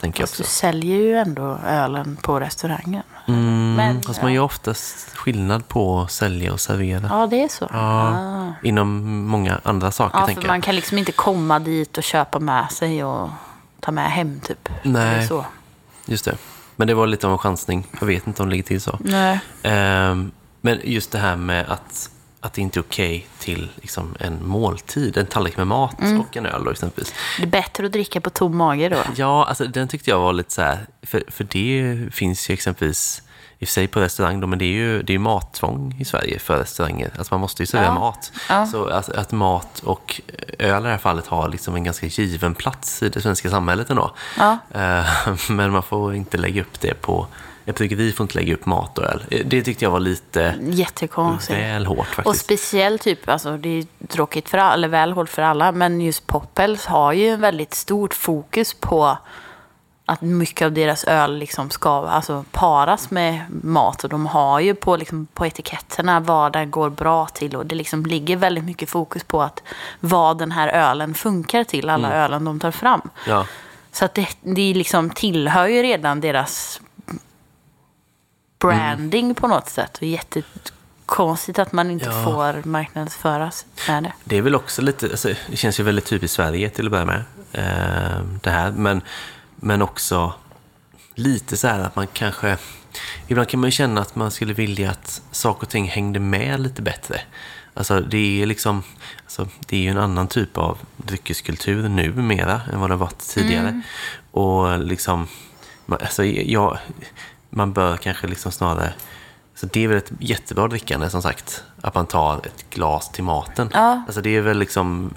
Tänker jag Fast du också. säljer ju ändå ölen på restaurangen. Mm, Men, fast man gör oftast skillnad på att sälja och servera. Ja, det är så. Ja, Ah. Inom många andra saker, Ja, tänker för jag. man kan liksom inte komma dit och köpa med sig och ta med hem typ. Nej. Så. Just det. Men det var lite av en chansning. Jag vet inte om det ligger till så. Nej. Ehm, men just det här med att, att det inte är okej till liksom, en måltid, en tallrik med mat Mm. och en öl då, exempelvis. Det är bättre att dricka på tom mage då. Ja, alltså den tyckte jag var lite så här, för, för det finns ju exempelvis i och för sig på restaurang då, men det är ju det är mattvång i Sverige för restauranger. Alltså man måste ju servera Ja. mat. Ja. Så att, att mat och öl i det här fallet har liksom en ganska given plats i det svenska samhället ändå. Ja. Eh, Men man får inte lägga upp det på, ett bryggeri får inte lägga upp mat och öl. Det tyckte jag var lite Jättekonstigt. väl hårt Och faktiskt. speciellt typ, alltså det är tråkigt för alla, eller väl hårt för alla, men just Poppels har ju en väldigt stort fokus på att mycket av deras öl liksom ska alltså, paras med mat. Och de har ju på, liksom, på etiketterna vad den går bra till. Och det liksom ligger väldigt mycket fokus på att vad den här ölen funkar till, alla ölen de tar fram. Ja. Så att det, det liksom tillhör ju redan deras branding på något sätt. Och jättekonstigt att man inte Ja. får marknadsföras med det. Det är väl också lite, alltså, det känns ju väldigt typiskt Sverige till att börja med. Eh, det här, men, men också lite så här att man kanske, ibland kan man ju känna att man skulle vilja att saker och ting hängde med lite bättre. Alltså det är liksom, alltså, det är ju en annan typ av dryckeskultur numera än vad det varit tidigare. Och liksom, alltså jag, man bör kanske liksom snarare så det är väl ett jättebra drickande som sagt. Att man tar ett glas till maten. Ja. Alltså det är väl liksom...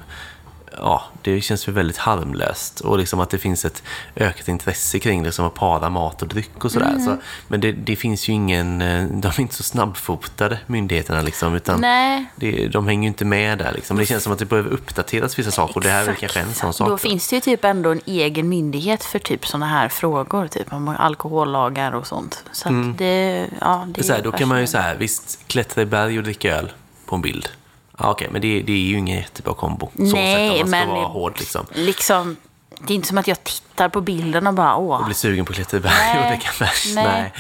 Ja, det känns ju väldigt harmlöst. Och liksom att det finns ett ökat intresse kring det som att para mat och dryck och sådär. Mm. Så, men det, det finns ju ingen... eh, De är inte så snabbfotade, myndigheterna liksom. Utan Nej. det, de hänger ju inte med där liksom. Det känns som att det behöver uppdateras vissa saker. Och det här är väl kanske en sån sak. Då finns det ju typ ändå en egen myndighet för typ sådana här frågor. Typ om alkohollagar och sånt. Så att det, ja, det Mm. Så här, då kan man ju säga, visst, klättra i berg och dricka öl på en bild. Ja, Okej, men det, det är ju ingen jättebra kombo. Så Nej, sätt man ska men- vara hård liksom. Liksom, det är inte som att jag tittar på bilden och bara åh. Och bli sugen på att klättra i berg och Nej, dricka bärs. nej. Nej.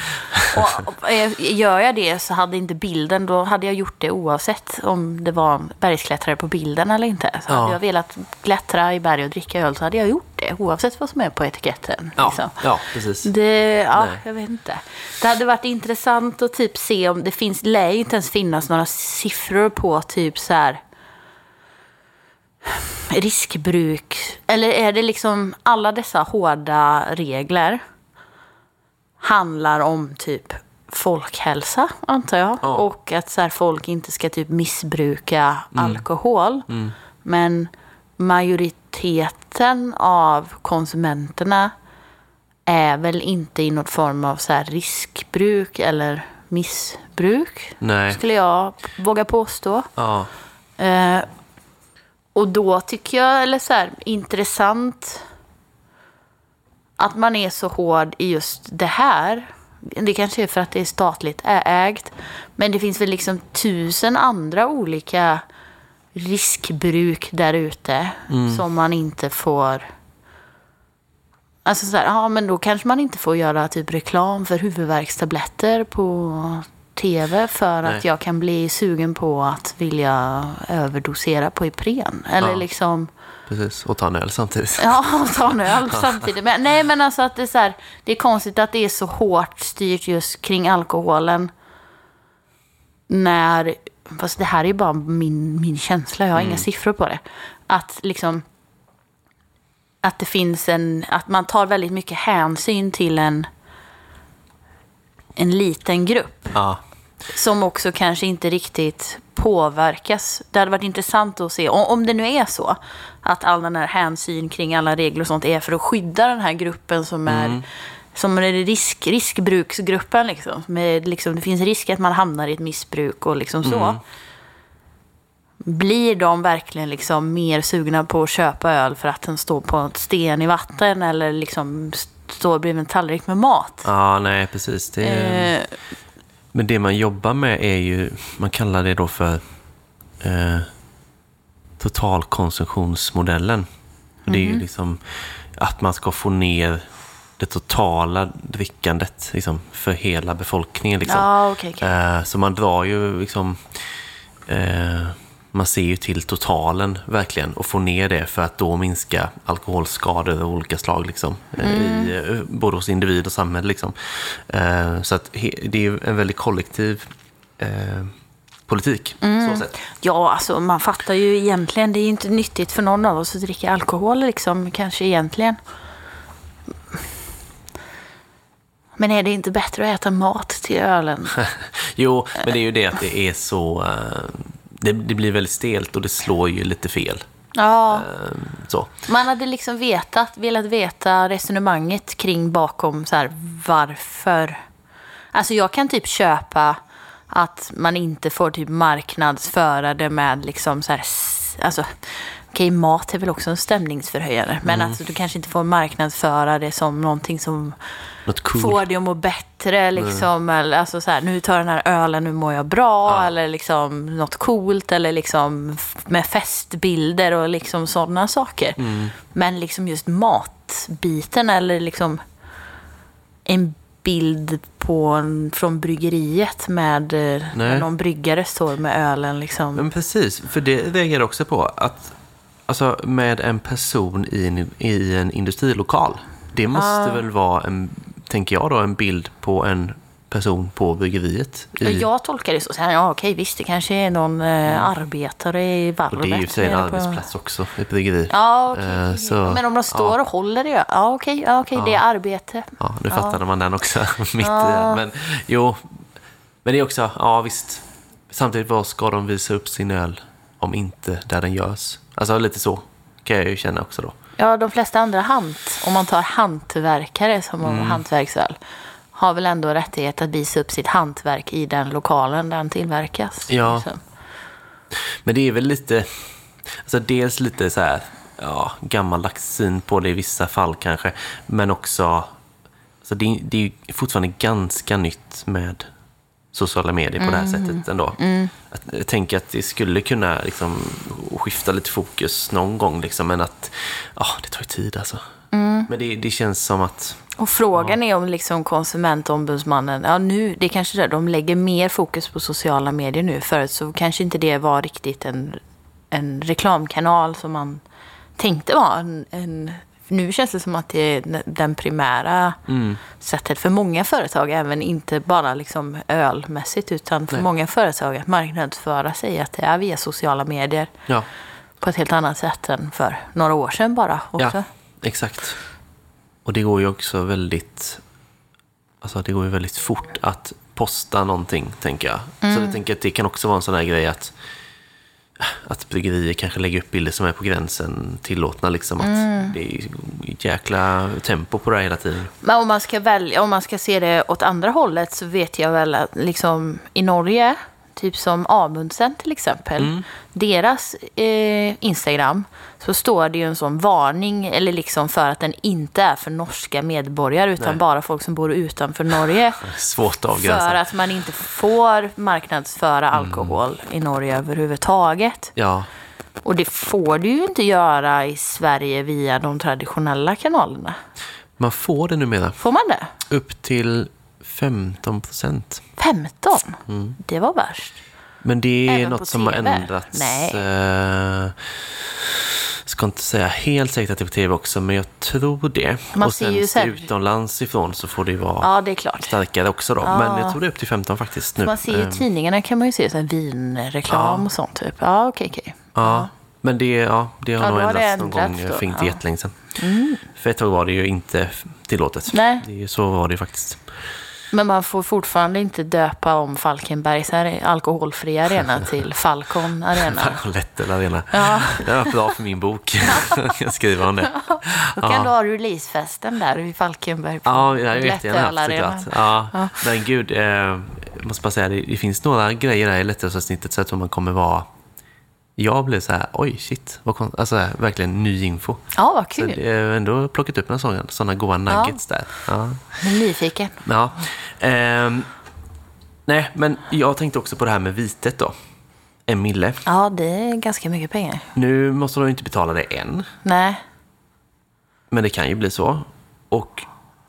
Och, och, eh, gör jag det så hade inte bilden, då hade jag gjort det oavsett om det var bergsklättrare på bilden eller inte. Så Ja. hade jag velat klättra i berg och dricka öl så hade jag gjort det oavsett vad som är på etiketten. Ja, liksom. ja, precis. Det, ja, Nej. jag vet inte. Det hade varit intressant att typ se om det finns, lär inte ens finnas några siffror på typ så här riskbruk. Eller är det liksom alla dessa hårda regler handlar om typ folkhälsa, antar jag. Ja. Och att så här, folk inte ska typ missbruka alkohol. Men majoriteten av konsumenterna är väl inte i någon form av så här riskbruk eller missbruk. Nej. Skulle jag våga påstå. Ja, Eh, och då tycker jag, eller så här, intressant att man är så hård i just det här. Det kanske är för att det är statligt ägt. Men det finns väl liksom tusen andra olika riskbruk där ute som man inte får... Alltså så här, ja men då kanske man inte får göra typ reklam för huvudvärkstabletter på tv för Nej. att jag kan bli sugen på att vilja överdosera på Ipren. Eller Ja. liksom, precis. Och ta en öl samtidigt. ja, ta en öl samtidigt. Men, nej men alltså att det är så här, det är konstigt att det är så hårt styrt just kring alkoholen. När, fast det här är ju bara min, min känsla, jag har inga siffror på det. Att liksom, att det finns en, att man tar väldigt mycket hänsyn till en, en liten grupp. Ja, Som också kanske inte riktigt påverkas. Det hade varit intressant att se, om det nu är så, att all den här hänsyn kring alla regler och sånt är för att skydda den här gruppen som är som är risk, riskbruksgruppen. Liksom. Med, liksom, det finns risk att man hamnar i ett missbruk och liksom så. Mm. Blir de verkligen liksom mer sugna på att köpa öl för att den står på en sten i vatten eller liksom står bredvid en tallrik med mat? Ja, nej, precis. Det. Eh, Men det man jobbar med är ju, man kallar det då för eh, totalkonsumtionsmodellen. Och Det är ju liksom att man ska få ner det totala drickandet liksom, för hela befolkningen. Liksom. ja, okej. okej. Eh, så man drar ju liksom... Eh, man ser ju till totalen verkligen och får ner det för att då minska alkoholskador av olika slag. Liksom, eh, i, eh, både hos individ och samhälle. Liksom. Eh, så att det är en väldigt kollektiv eh, politik. Så sett. Ja, alltså man fattar ju egentligen. Det är ju inte nyttigt för någon av oss att dricka alkohol liksom, kanske egentligen. Men är det inte bättre att äta mat till ölen? Jo, men det är ju det att det är så... Eh, det, det blir väldigt stelt och det slår ju lite fel. Ja, Eh, så. man hade liksom vetat, velat veta resonemanget kring bakom så här, varför. Alltså jag kan typ köpa att man inte får typ marknadsföra det med liksom så här, alltså okej mat är väl också en stämningsförhöjare, men alltså du kanske inte får marknadsföra det som någonting som cool. får dig att må bättre. Liksom, eller, alltså, så här, nu tar den här ölen, nu mår jag bra. Ja. Eller liksom, något coolt. Eller liksom, med festbilder och liksom, sådana saker. Mm. Men liksom just matbiten eller liksom en bild på från bryggeriet med eh, när någon bryggare står med ölen. Liksom. Men precis, för det jag också på. Att, alltså med en person i en, i en industrilokal. Det måste väl vara, en, tänker jag då, en bild på en person på bryggeriet. I, Jag tolkar det så. så här, ja, okej, visst, det kanske är någon eh, arbetare i varvet. och det är ju för sig en nere på- arbetsplats också, ett bryggeri. Ja, okej. Eh, så- Men om de står och håller det, ja okej, ja, okej det är arbete. Ja, nu fattade man den också mitt i den. Men jo, men det är också, ja visst. Samtidigt, vad ska de visa upp sin öl om inte där den görs? Alltså lite så kan jag ju känna också då. Ja, de flesta andra hant, om man tar hantverkare som Mm. har hantverksöl, har väl ändå rättighet att visa upp sitt hantverk i den lokalen där den tillverkas. Ja. Liksom. Men det är väl lite, alltså dels lite så här, ja, gammaldags syn på det i vissa fall kanske. Men också, alltså det, det är ju fortfarande ganska nytt med sociala medier på det här sättet ändå. Att, jag tänker att det skulle kunna liksom, skifta lite fokus någon gång, liksom, men att ja, det tar ju tid alltså. Men det, det känns som att, Och frågan är om liksom konsumentombudsmannen, ja nu, det är kanske det, de lägger mer fokus på sociala medier nu. Förut så kanske inte det var riktigt en, en reklamkanal som man tänkte vara. En, en, nu känns det som att det är den primära sättet för många företag, även inte bara liksom ölmässigt, utan för Nej. många företag att marknadsföra sig, att det är via sociala medier ja, på ett helt annat sätt än för några år sedan bara. Också. Ja, exakt. Och det går ju också väldigt... Alltså det går ju väldigt fort att posta någonting, tänker jag. Så jag tänker att det kan också vara en sån här grej att, att bryggerier kanske lägger upp bilder som är på gränsen tillåtna. Liksom, att Det är ett jäkla tempo på det här hela tiden. Men om man ska välja, om man ska se det åt andra hållet så vet jag väl att liksom i Norge, typ som Amundsen till exempel, deras eh, Instagram så står det ju en sån varning, eller liksom för att den inte är för norska medborgare utan Nej. bara folk som bor utanför Norge. Svårt att För avgränsa. att man inte får marknadsföra alkohol i Norge överhuvudtaget. Ja, Och det får du ju inte göra i Sverige via de traditionella kanalerna. man får det numera. Får man det? Upp till 15 procent. 15? Det var värst. Men det är Även något som har ändrats. Nej. Eh, ska inte säga helt säkert att det är på tv också, men jag tror det. Man och ser sen ju se sen- utomlands ifrån så får det ju vara Ja, det är klart. starkare också då. Ja. Men jag tror det är upp till 15 faktiskt nu. Man ser ju i Eh, tidningarna kan man ju se så vinreklam Ja. och sånt typ. Ja, okej, okej. Ja, men det, ja, det har Ja, nog det ändrats någon ändrats gång då. för inte Ja. Mm. jättelänge sedan. För ett tag var det ju inte tillåtet. Nej. Det är ju, så var det ju faktiskt. Men man får fortfarande inte döpa om Falkenbergs alkoholfria arena till Falcon arena. Falcon Arena. Ja. Det var bra för min bok. jag skriva om det. Då kan du ha releasefesten där i Falkenberg på Ja, jag ju jättegärna haft såklart. Ja. Men gud, eh, måste bara säga, det, det finns några grejer där i lättölsavsnittet så jag tror man kommer vara... Jag blev så här, oj shit, vad kon... alltså verkligen ny info. Ja, vad Så kul. jag har ändå plockat upp några sådana, sådana goda nuggets där. Ja. Jag är nyfiken. Ja. Ehm, nej, men jag tänkte också på det här med vitet då. En mille. Ja, det är ganska mycket pengar. Nu måste de inte betala det än, Nej. men det kan ju bli så. Och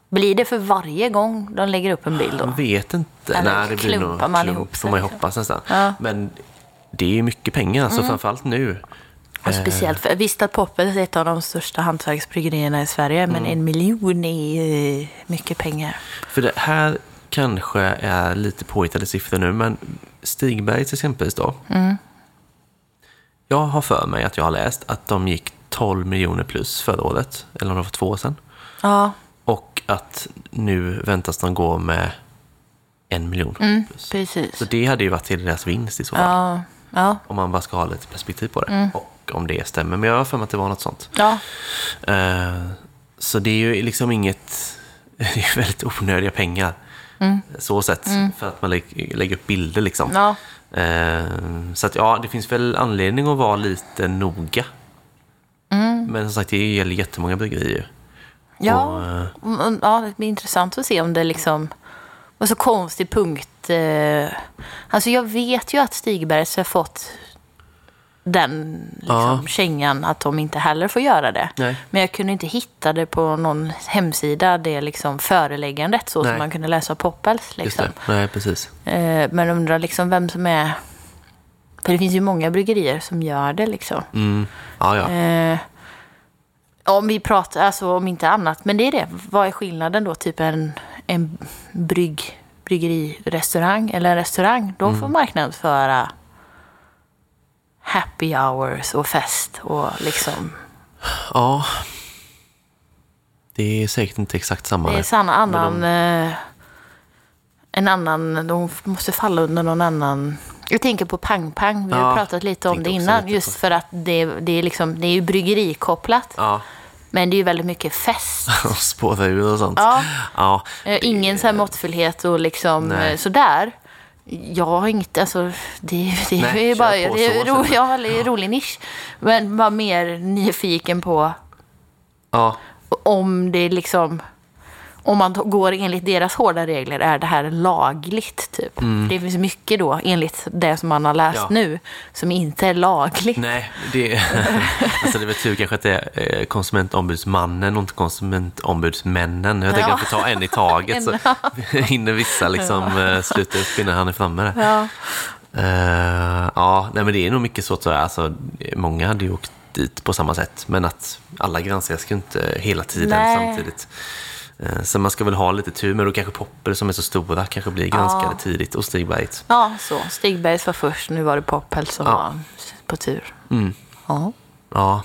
Blir det för varje gång de lägger upp en bild då? jag vet inte. Eller Nej, det blir nog man klump, ihop får man ju sig? hoppas nästan. Ja. Men det är mycket pengar, alltså framförallt nu. Och speciellt för, visst att Poppels är ett av de största hantverksbryggerierna i Sverige, Mm. men en miljon är mycket pengar. För det här kanske är lite påhittade siffror nu, men Stigbergs exempelvis då. Mm. Jag har för mig att jag har läst att de gick 12 miljoner plus förra året, eller om det var två år sedan. Ja, Och att nu väntas de gå med en miljon plus. precis. Så det hade ju varit till deras vinst i så fall. Ja, ja, Om man bara ska ha lite perspektiv på det. Mm. Och om det stämmer. Men jag har för mig att det var något sånt. ja. Eh, så det är ju liksom inget... Det är väldigt onödiga pengar. Så sett. För att man lä- lägger upp bilder liksom. Mm. ja. Eh, så att ja, det finns väl anledning att vara lite noga. Mm. Men som sagt, det gäller jättemånga bryggerier. Ja, Och, Mm, ja, det blir intressant att se om det liksom var så konstig punkt. eh, Alltså jag vet ju att Stigbergs har fått den liksom, Ja. kängan att de inte heller får göra det. Nej. Men jag kunde inte hitta det på någon hemsida, det liksom föreläggandet så Nej. som man kunde läsa Poppels. Liksom. Nej, precis. Eh, Men undrar liksom vem som är... För det finns ju många bryggerier som gör det liksom. Mm. Ja, ja. Eh, om vi pratar, alltså om inte annat, men det är det. Vad är skillnaden då? Typ en, en brygg, bryggerirestaurang eller en restaurang. De Mm. får marknadsföra happy hours och fest och liksom. Ja. Det är säkert inte exakt samma. Det är sann annan... Men eh, en annan, de måste falla under någon annan... Jag tänker på Pang Pang, vi har Ja, pratat lite om det innan. Just för att det, det, är liksom, det är ju bryggerikopplat. Ja, Men det är ju väldigt mycket fest. och spåra ur och sånt. Ja. Ja, Eh, Ingen så här måttfullhet och liksom Nej. eh, sådär. Jag har inget, alltså det, det är Nej, kör bara, det är, ro, ja, det är rolig nisch. Men var mer nyfiken på ja. om det liksom, om man går enligt deras hårda regler, är det här lagligt typ? Det finns mycket då, enligt det som man har läst Mm. Ja. nu, som inte är lagligt. Nej, det, alltså det är väl tur kanske att det är eh, konsumentombudsmannen och inte konsumentombudsmännen. Jag tänker Ja. att vi tar en i taget så hinner vissa liksom eh, sluta upp innan han är framme där. Ja. Eh, ja, nej men det är nog mycket så jag. Alltså, många hade ju åkt dit på samma sätt. Men att alla granskas ju inte hela tiden Nej. samtidigt. Eh, Så man ska väl ha lite tur, men då kanske Popper som är så stora kanske blir granskade Ja. tidigt och Stigberget. ja, så. Stigbergs var först, nu var det Poppel som Ja. var på tur. Mm. Ja. Ja.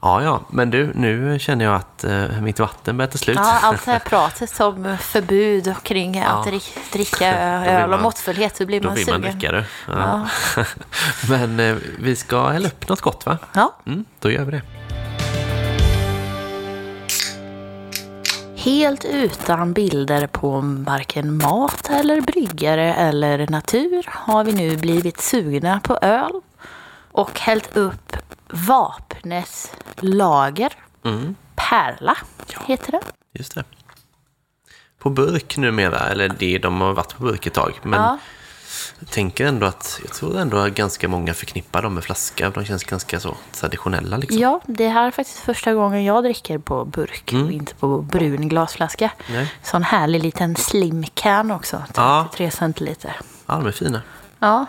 ja, ja, men du, nu känner jag att eh, mitt vatten börjar ta slut. Ja, allt det här pratet om förbud kring Ja. att drick, dricka blir öl och man- måttfullhet, så blir Då man vill man sugen. dricka det. Ja. men eh, vi ska hälla upp något gott, va? Ja. Mm, då gör vi det. Helt utan bilder på varken mat eller bryggare eller natur har vi nu blivit sugna på öl och hällt upp Vapnes lager. Mm, Pärla heter det. just det. På burk numera, eller det, de har varit på burk ett tag. Men Ja. Tänker ändå att, jag tror ändå att ganska många förknippar dem med flaska. De känns ganska så traditionella liksom. Ja, det här är faktiskt första gången jag dricker på burk Mm. och inte på brun glasflaska. Nej. Sån härlig liten slim can också, Ja. 33 centiliter. Ja, de är fina. Ja,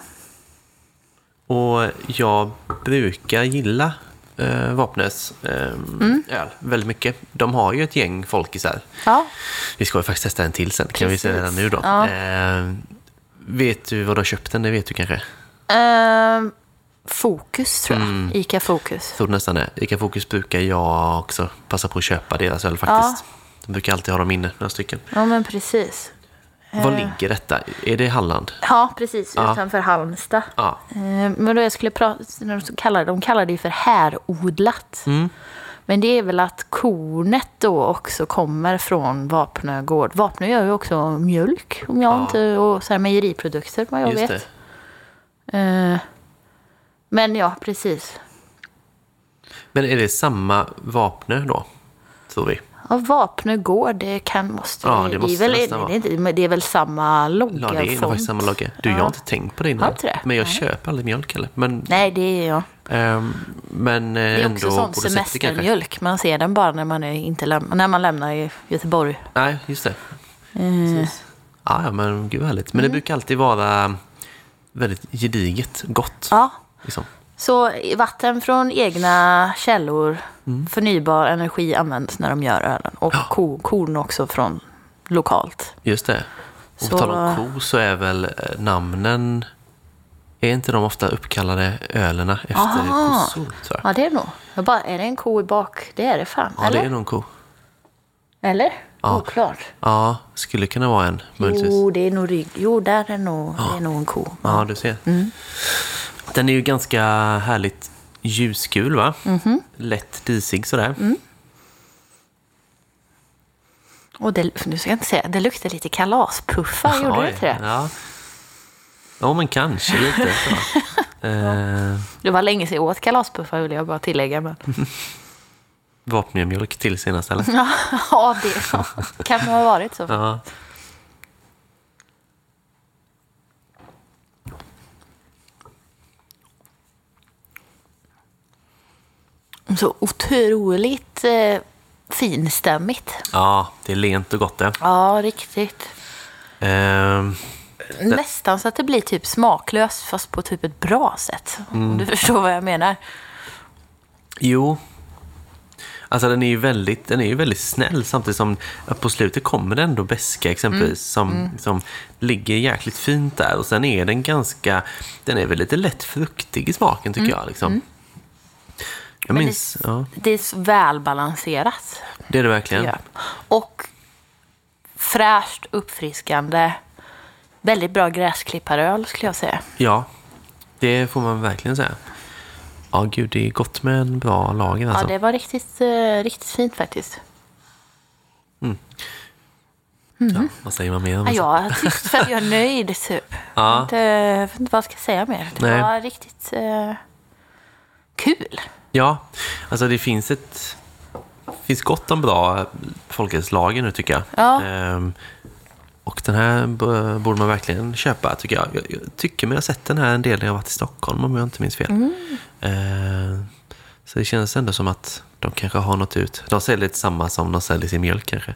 Och jag brukar gilla eh, Vapnäs eh, Mm. öl väldigt mycket. De har ju ett gäng folkisar. ja. Vi ska ju faktiskt testa en till sen, kan vi säga redan nu då. Ja. Eh, vet du var du har köpt den? Det vet du kanske? Ehm, Fokus tror jag. Mm. Ica Fokus. Tror nästan det. Ica Fokus brukar jag också passa på att köpa deras öl faktiskt. De brukar alltid ha dem inne, några stycken. Ja, men precis. Var ligger detta? Är det Halland? Ja, precis. Ja. Utanför Halmstad. Ja. Eh, Men då jag skulle prata, de kallar det ju för härodlat. Mm. Men det är väl att kornet då också kommer från Vapnö gård. Vapnö gör ju också mjölk, om jag Ja. inte, och så här mejeriprodukter vad jag Just vet. det. Eh, Men ja, precis. Men är det samma Vapnö då? Tror vi. Ja, Vapnö gård, det kan, måste Ja, det måste är väl, nästan det, är inte, men det är väl samma logga Ja, det är faktiskt samma logga. Du, jag har inte tänkt på det innan. Det? Men jag Nej. köper aldrig mjölk heller. Men, Nej, det är jag. ehm, men eh, Det är också sån semestermjölk. Man ser den bara när man, är inte läm- när man lämnar i Göteborg. Nej, just det. Precis. Ja, ja, men gud vad härligt. Men det brukar alltid vara väldigt gediget, gott. ja, Liksom. Så vatten från egna källor, Mm. förnybar energi används när de gör ölen. Och ko, korn också från lokalt. Just det. Och Så- på tal om ko så är väl eh, namnen... Är inte de ofta uppkallade ölerna efter Aha. kossor? Tror jag. Ja, det är nog. Jag bara, är det en ko i bak? Det är det fan. Ja, eller? det är någon ko. Eller? Ja. Oklart. Ja, skulle kunna vara en möjligtvis. Jo, det är nog rygg. Jo, där är nog, det är nog en ko. Ja, du ser. Mm. Den är ju ganska härligt ljusgul, va? Mhm. Lätt disig sådär. Mm. Och det, nu ska jag inte säga, det luktar lite kalaspuffar, gjorde det inte det? Ja. ja, men kanske lite. så. eh, Det var länge sedan jag åt kalaspuffar vill jag bara tillägga. Men... Vapnmjölk till senast, eller? ja, det kan ha varit så. Ja. Så otroligt eh, finstämmigt. ja, det är lent och gott det. Ja, riktigt. Ehm, Nästan så att det blir typ smaklöst fast på typ ett bra sätt. Mm. Om du förstår vad jag menar. Jo. Alltså den är ju väldigt, den är ju väldigt snäll samtidigt som på slutet kommer det ändå beska exempelvis som, som ligger jäkligt fint där och sen är den ganska, den är väl lite lätt fruktig i smaken tycker jag. Liksom. Jag Men minns, ja, Det är välbalanserat. det är det verkligen. Ja. Och fräscht, uppfriskande. Väldigt bra gräsklipparöl skulle jag säga. Ja, det får man verkligen säga. Ja, gud, det är gott med en bra lager alltså. Ja, det var riktigt, eh, riktigt fint faktiskt. Ja, vad säger man mer om Ja, det? jag för att jag är nöjd typ. Ja. Jag vet inte vad jag ska säga mer. Det Nej. var riktigt eh, kul. Ja, alltså det finns ett finns gott om bra folkölslager nu tycker jag. Ja. Ehm, och den här borde man verkligen köpa tycker jag. jag. Jag tycker mig ha sett den här en del när jag varit i Stockholm om jag inte minns fel. Mm. Ehm, så det känns ändå som att de kanske har något ut. De säljer lite samma som de säljer sin mjölk kanske.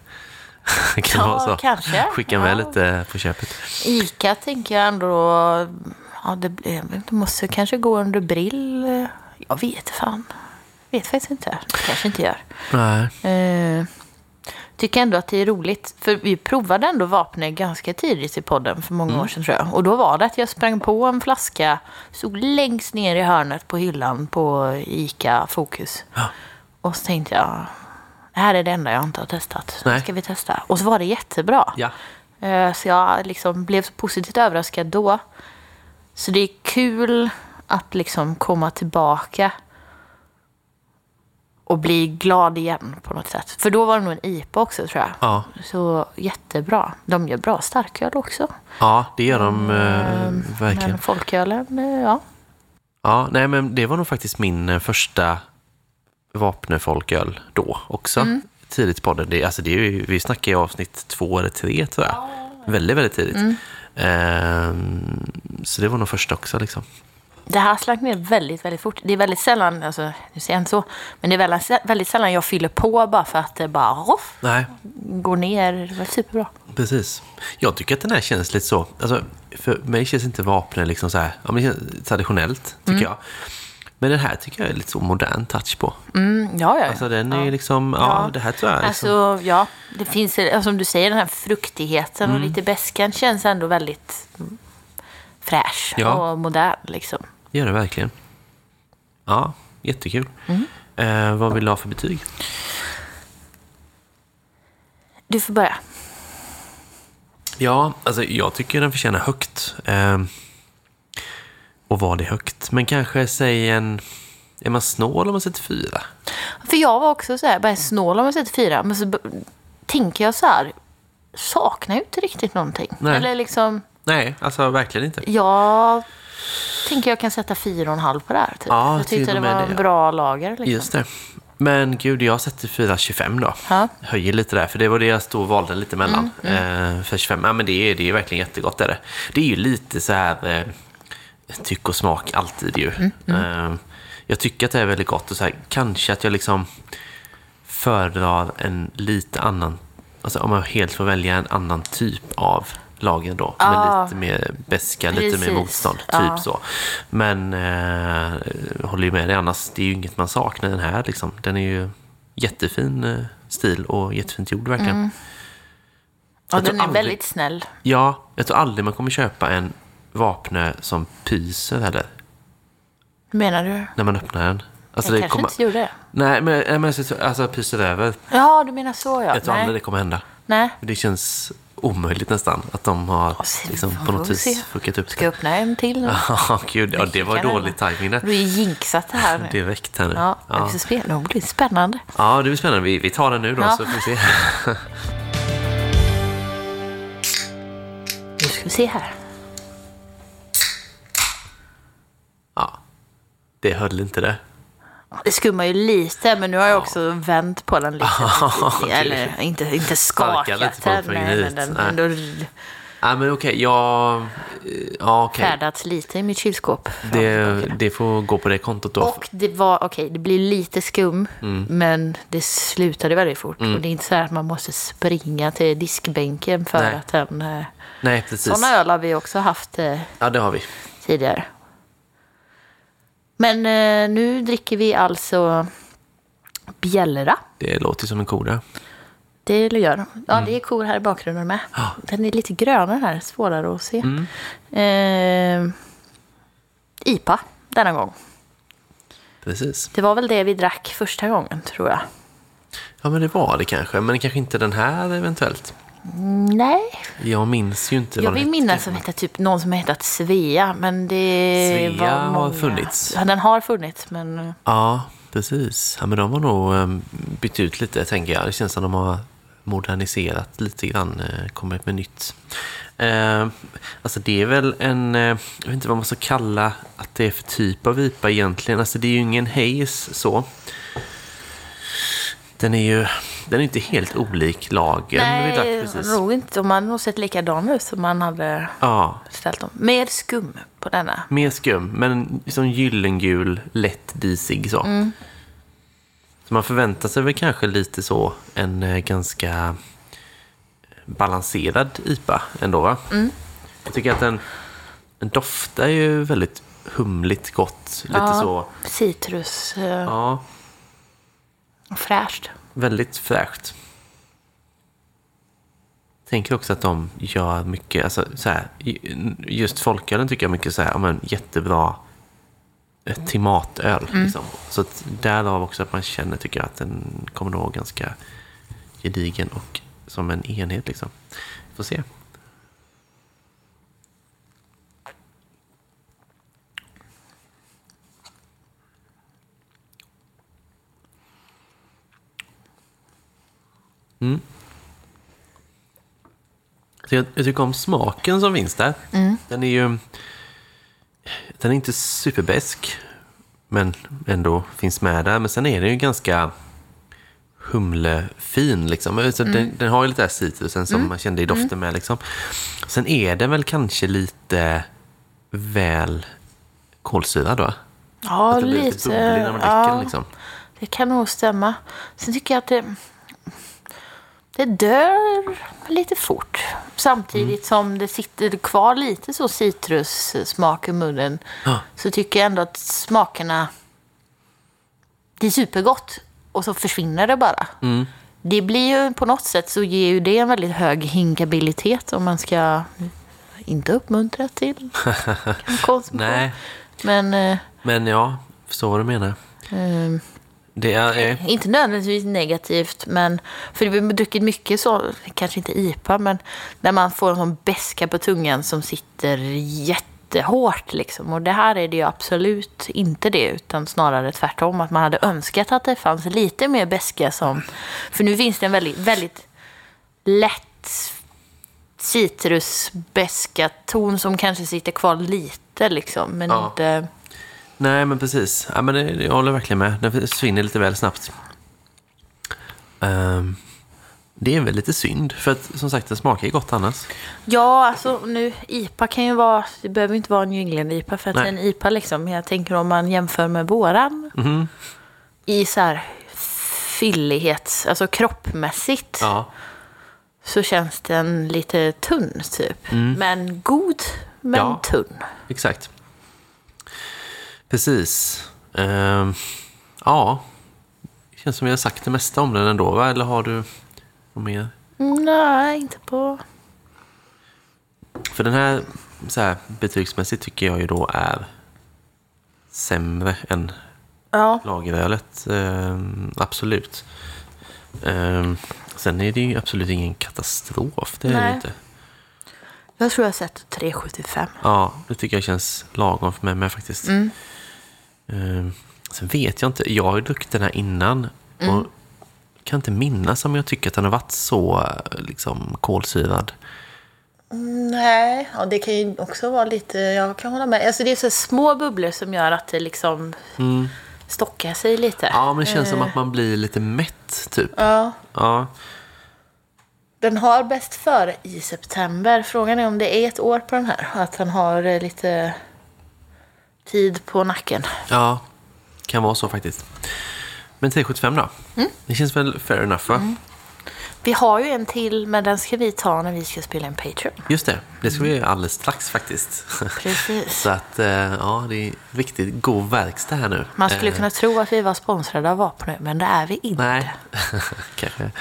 kan Ja, vara så. kanske. Skicka med Ja. lite på köpet. Ica tänker jag ändå... Ja, det, det måste kanske gå under brill. Jag vet fan. Vet faktiskt inte. Det kanske inte gör. Nej. Eh, tycker ändå att det är roligt. För vi provade ändå vapnet ganska tidigt i podden för många år sedan tror jag. Och då var det att jag sprang på en flaska, stod längst ner i hörnet på hyllan på ICA Fokus. Ja. Och så tänkte jag, det här är det enda jag inte har testat. Nej. Ska vi testa? Och så var det jättebra. Ja. Eh, Så jag liksom blev så positivt överraskad då. Så det är kul att liksom komma tillbaka och bli glad igen på något sätt. För då var det nog en IPA också tror jag. Ja. Så jättebra. De gör bra starköl också. ja, det gör de eh, verkligen. Men folkölen, eh, ja. Ja, nej men det var nog faktiskt min eh, första vapnefolköl då också. Mm. Tidigt på podden. Det, alltså det är ju, vi snackar i avsnitt två eller tre tror jag. Väldigt, väldigt tidigt. Mm. Ehm, så det var nog första också liksom. Det här slank ner väldigt, väldigt fort. Det är väldigt sällan, alltså, nu säger jag inte så, men det är väldigt, väldigt sällan jag fyller på bara för att det bara roff, Nej, går ner. Det var superbra. precis. Jag tycker att den här känns lite så. Alltså, för mig känns inte vapnen liksom så här, ja, men traditionellt tycker Mm. jag. Men den här tycker jag är lite så modern touch på. Mm, ja, ja, ja. Alltså den är liksom, ja, det här tror jag är liksom, Alltså, ja, det finns, eh, som du säger, den här fruktigheten Mm. och lite beskan känns ändå väldigt fräsch Ja. och modern. Liksom. Gör det verkligen. Ja, jättekul. Mm. Eh, vad vill du ha för betyg? Du får börja. Ja, alltså jag tycker den förtjänar högt. Eh, och var det högt? Men kanske säg en... Är man snål om man sätter fyra? För jag var också så här, bara snål om jag sätter fyra. Men så tänker jag så här, saknar ju inte riktigt någonting. Nej. Eller liksom, Nej, alltså verkligen inte. jag tänker jag kan sätta fyra och en halv på det här. Typ. Ja, jag tyckte det var det, en ja. bra lager. Liksom. Just det. Men gud, jag sätter 4,25 då. Ja. Höjer lite där, för det var det jag stod och valde lite mellan. Mm, Eh, för 25, ja men det är, det är verkligen jättegott. Är det. det är ju lite så här eh, tyck och smak alltid ju. Mm, Eh, jag tycker att det är väldigt gott och så här, kanske att jag liksom föredrar en lite annan, alltså om jag helt får välja en annan typ av lagen då. Med Ja. lite mer beska, lite mer motstånd. Typ Ja. så. Men eh, håller ju med dig annars, det är ju inget man saknar den här liksom. Den är ju jättefin eh, stil och jättefint gjord verkligen. Ja, Jag tror den är aldrig- väldigt snäll. Ja, jag tror aldrig man kommer köpa en Vapnö som pyser heller, menar du? när man öppnar den. Alltså, jag det kanske kommer... inte gjorde det. Nej, men, nej, men alltså, pyser över. Ja, du menar så ja. Jag tror aldrig det kommer hända. Nej. Det känns omöjligt nästan att de har liksom, på något vi vis fuckat upp Ska jag öppna en till nu? Ja, gud. Ja, det var det dålig tajming Du där. har ju jinxat det här nu. Direkt här nu. Ja, det Ja. blir spännande. Det blir spännande. Ja, det blir spännande. Vi, vi tar den nu då, Ja. så får vi se. Nu ska vi se här. Ja, det höll inte det. Det skummar ju lite, men nu har jag också vänt på den lite. okej. Eller inte, inte skakat den, nej, men den Nej. ändå Ja, men okej. Jag... eh, Ja, okej. färdats lite i mitt kylskåp. Det, det får gå på det kontot då. Och det var, okej, det blir lite skum, Mm. men det slutade väldigt fort. Och det är inte så här att man måste springa till diskbänken för Nej. att den... eh, Nej, precis. Sådana öl har vi också haft eh, Ja, det har vi. tidigare. Men eh, nu dricker vi alltså Bjällra. Det låter som en koda. Det gör. Ja, det är kor här i bakgrunden med. Mm. Mm. Den är lite grönare här, svårare att se. Eh, IPA denna gång. Precis. Det var väl det vi drack första gången, tror jag. Ja, men det var det kanske. Men kanske inte den här eventuellt. Nej, Jag minns ju inte jag vill minnas som hette typ någon som hetat Svea, men det Svea var har många. funnits. Ja, den har funnits, men eh, Ja, precis. Ja, men de har nog um, bytt ut lite, tänker jag. Det känns som de har moderniserat lite grann, eh, kommit med nytt. Eh, alltså det är väl en, eh, jag vet inte vad man ska kalla att det är för typ av IPA egentligen. Alltså det är ju ingen haze så. Den är ju, den är inte helt olik lagen nej, nog inte. De hade nog sett likadan ut som man hade Ja, ställt dem. Mer skum på denna. mer skum, men som gyllengul, lätt disig så. Mm. Så man förväntar sig väl kanske lite så en eh, ganska balanserad IPA ändå va? Mm. Jag tycker att den, den doftar ju väldigt humligt gott. Lite Ja. så, Citrus. Eh, Fräscht. väldigt fräscht. Tänker också att de gör mycket, alltså så här, just folkölen tycker jag mycket så här, men, jättebra eh, till matöl. Liksom. Så att därav också att man känner, tycker jag, att den kommer nog vara ganska gedigen och som en enhet. Liksom. Får se. Så jag, jag tycker om smaken som finns där. Den är ju... Den är inte superbesk, men ändå finns med där. Men sen är den ju ganska humlefin. Liksom. Alltså, den, den har ju lite citrusen som man kände i doften med. Liksom. Sen är den väl kanske lite väl kolsyrad va? Ja, lite lite. ja. Liksom. Det kan nog stämma. Sen tycker jag att det, det dör lite fort. Samtidigt Mm. som det sitter kvar lite så citrussmak i munnen. Ja. Så tycker jag ändå att smakerna... Det är supergott och så försvinner det bara. Mm. Det blir ju på något sätt så ger ju det en väldigt hög hinkabilitet om man ska inte uppmuntra till konsumtion. Nej, Men... eh, men ja, förstår vad du menar. eh, Det är... eh, Inte nödvändigtvis negativt, men för vi har druckit mycket så, kanske inte IPA, men när man får en sån beska på tungan som sitter jättehårt liksom. Och det här är det ju absolut inte det, utan snarare tvärtom. Att man hade önskat att det fanns lite mer beska som... För nu finns det en väldigt, väldigt lätt citrusbeska ton som kanske sitter kvar lite liksom, men Ja. inte... Nej, men precis. Ja, men det, jag håller verkligen med. Den försvinner lite väl snabbt. Ehm, det är väl lite synd, för att som sagt, den smakar ju gott annars. Ja, alltså nu, IPA kan ju vara, det behöver inte vara en New England-IPA för att Nej. det är en IPA liksom. Jag tänker om man jämför med våran Mhm. i så här fyllighet, alltså kroppmässigt, Ja, så känns den lite tunn typ. Men god, men Mm. Ja. tunn. exakt. Precis. Ehm, ja, det känns som vi har sagt det mesta om den ändå, va? Eller har du något mer? Mm, Nej, inte på... För den här, så här betygsmässigt tycker jag ju då är sämre än Ja, lagerölet. Ehm, absolut. Ehm, sen är det ju absolut ingen katastrof. Det är det Nej. ju inte. jag tror jag har sett 3,75. Ja, det tycker jag känns lagom för mig med faktiskt. Mm. Ehm, sen vet jag inte. Jag har ju druckit den här innan. Mm. Och kan inte minnas om jag tycker att den har varit så eh, liksom, kolsyrad. Nej, ja, det kan ju också vara lite, jag kan hålla med. Alltså det är så små bubblor som gör att det liksom stockar sig lite. Mm. Ja, men det känns som att man blir lite mätt, typ. Ja. Ja, Den har bäst före i september. Frågan är om det är ett år på den här. Att han har eh, lite tid på nacken. ja kan vara så faktiskt. Men 375 då? Mm. Det känns väl fair enough, va? Vi har ju en till, men den ska vi ta när vi ska spela en Patreon. Just det, det ska vi göra alldeles strax faktiskt. Precis. Så att, eh, ja, det är riktigt god verkstad här nu. Man skulle Eh, kunna tro att vi var sponsrade av Vapenö, men det är vi inte. Nej, kanske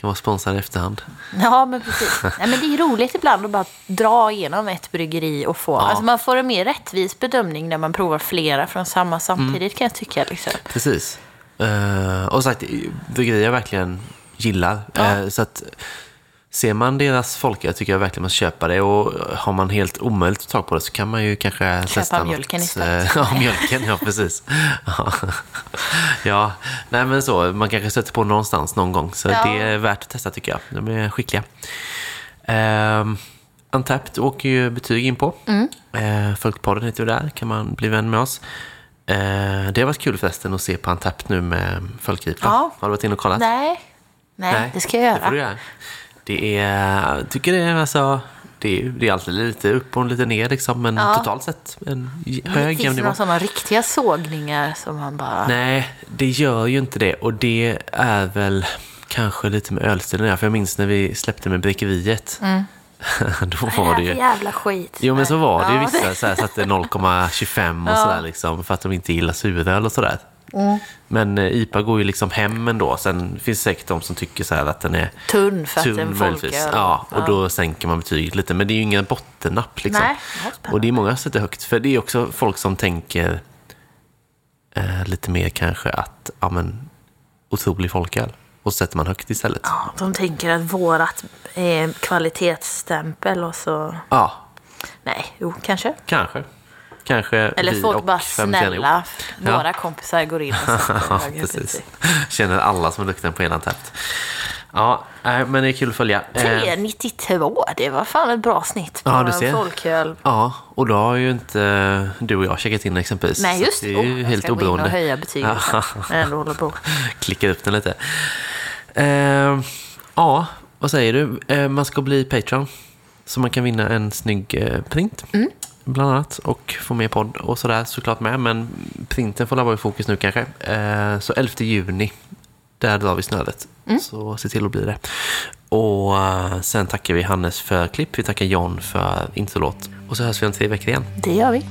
kan vara sponsrad i efterhand. Ja, men precis. Nej, men det är roligt ibland att bara dra igenom ett bryggeri och få... Alltså man får en mer rättvis bedömning när man provar flera från samma samtidigt kan jag tycka. Liksom. Precis. Eh, och sagt, bryggerier jag verkligen gillar. Eh, så att ser man deras folköl tycker jag verkligen man ska köpa det. Och har man helt omöjligt att tag på det så kan man ju kanske testa mjölken något. istället. eh, ja, mjölken, ja precis. ja. ja, nej men så. Man kanske stöter på någonstans någon gång. Så Ja. det är värt att testa tycker jag. De är skickliga. Um, Untapped åker ju betyg in på. Mm. Uh, Folkpodden heter ju där, kan man bli vän med oss. Eh, det har varit kul förresten att se på Untapped nu med Folkripa. Ja. Har du varit inne och kollat? Nej. Nej, det ska jag Det får du göra. Det är, jag tycker det är alltså, det är, det är alltid lite upp och lite ner liksom, men Ja. totalt sett en hög jämn Finns det nivå. några sådana riktiga sågningar som man bara... Nej, det gör ju inte det. Och det är väl kanske lite med ölstilen. För jag minns när vi släppte med Brekeriet. Då var det ju... jävla skit. Jo men så var det ju vissa så här, satte 0,25 och Ja. sådär liksom. För att de inte gillar suröl och sådär. Mm. Men eh, IPA går ju liksom hem ändå. Sen finns det säkert de som tycker så att den är Tunn för att det tunn möjligtvis. folköl. Ja, och då sänker man betyget lite. Men det är ju ingen bottennapp liksom. Nej, spännande. och det är många som sätter högt. För det är också folk som tänker eh, lite mer kanske att, ja men, otrolig folköl. Och så sätter man högt istället. Ja. Ja, de tänker att vårat är kvalitetsstämpel och så... Nej, jo, kanske. kanske. Kanske Eller vi folk och bara snälla. Ja. Våra kompisar går in och Ja, precis. Känner alla som är duktiga på hela tätt. Ja, nej, men det är kul att följa. Eh, 3,92. Det var fan ett bra snitt på Ja, du ser. folköl. Ja, och då har ju inte du och jag checkat in exempelvis. Nej, just det. är ju Oh, jag helt ska gå in oberoende. och höja betyget Ja. när jag håller på. Klicka upp den lite. Eh, ja, vad säger du? Eh, man ska bli Patreon. Så man kan vinna en snygg eh, print. Mm. Bland annat. Och få med podd och sådär såklart med. Men printen får vara i fokus nu kanske. Eh, så 11 juni. Där drar vi snöret. Mm. Så se till att bli det. Och eh, sen tackar vi Hannes för klipp. Vi tackar John för introlåt. Och så hörs vi om tre veckor igen. Det gör vi.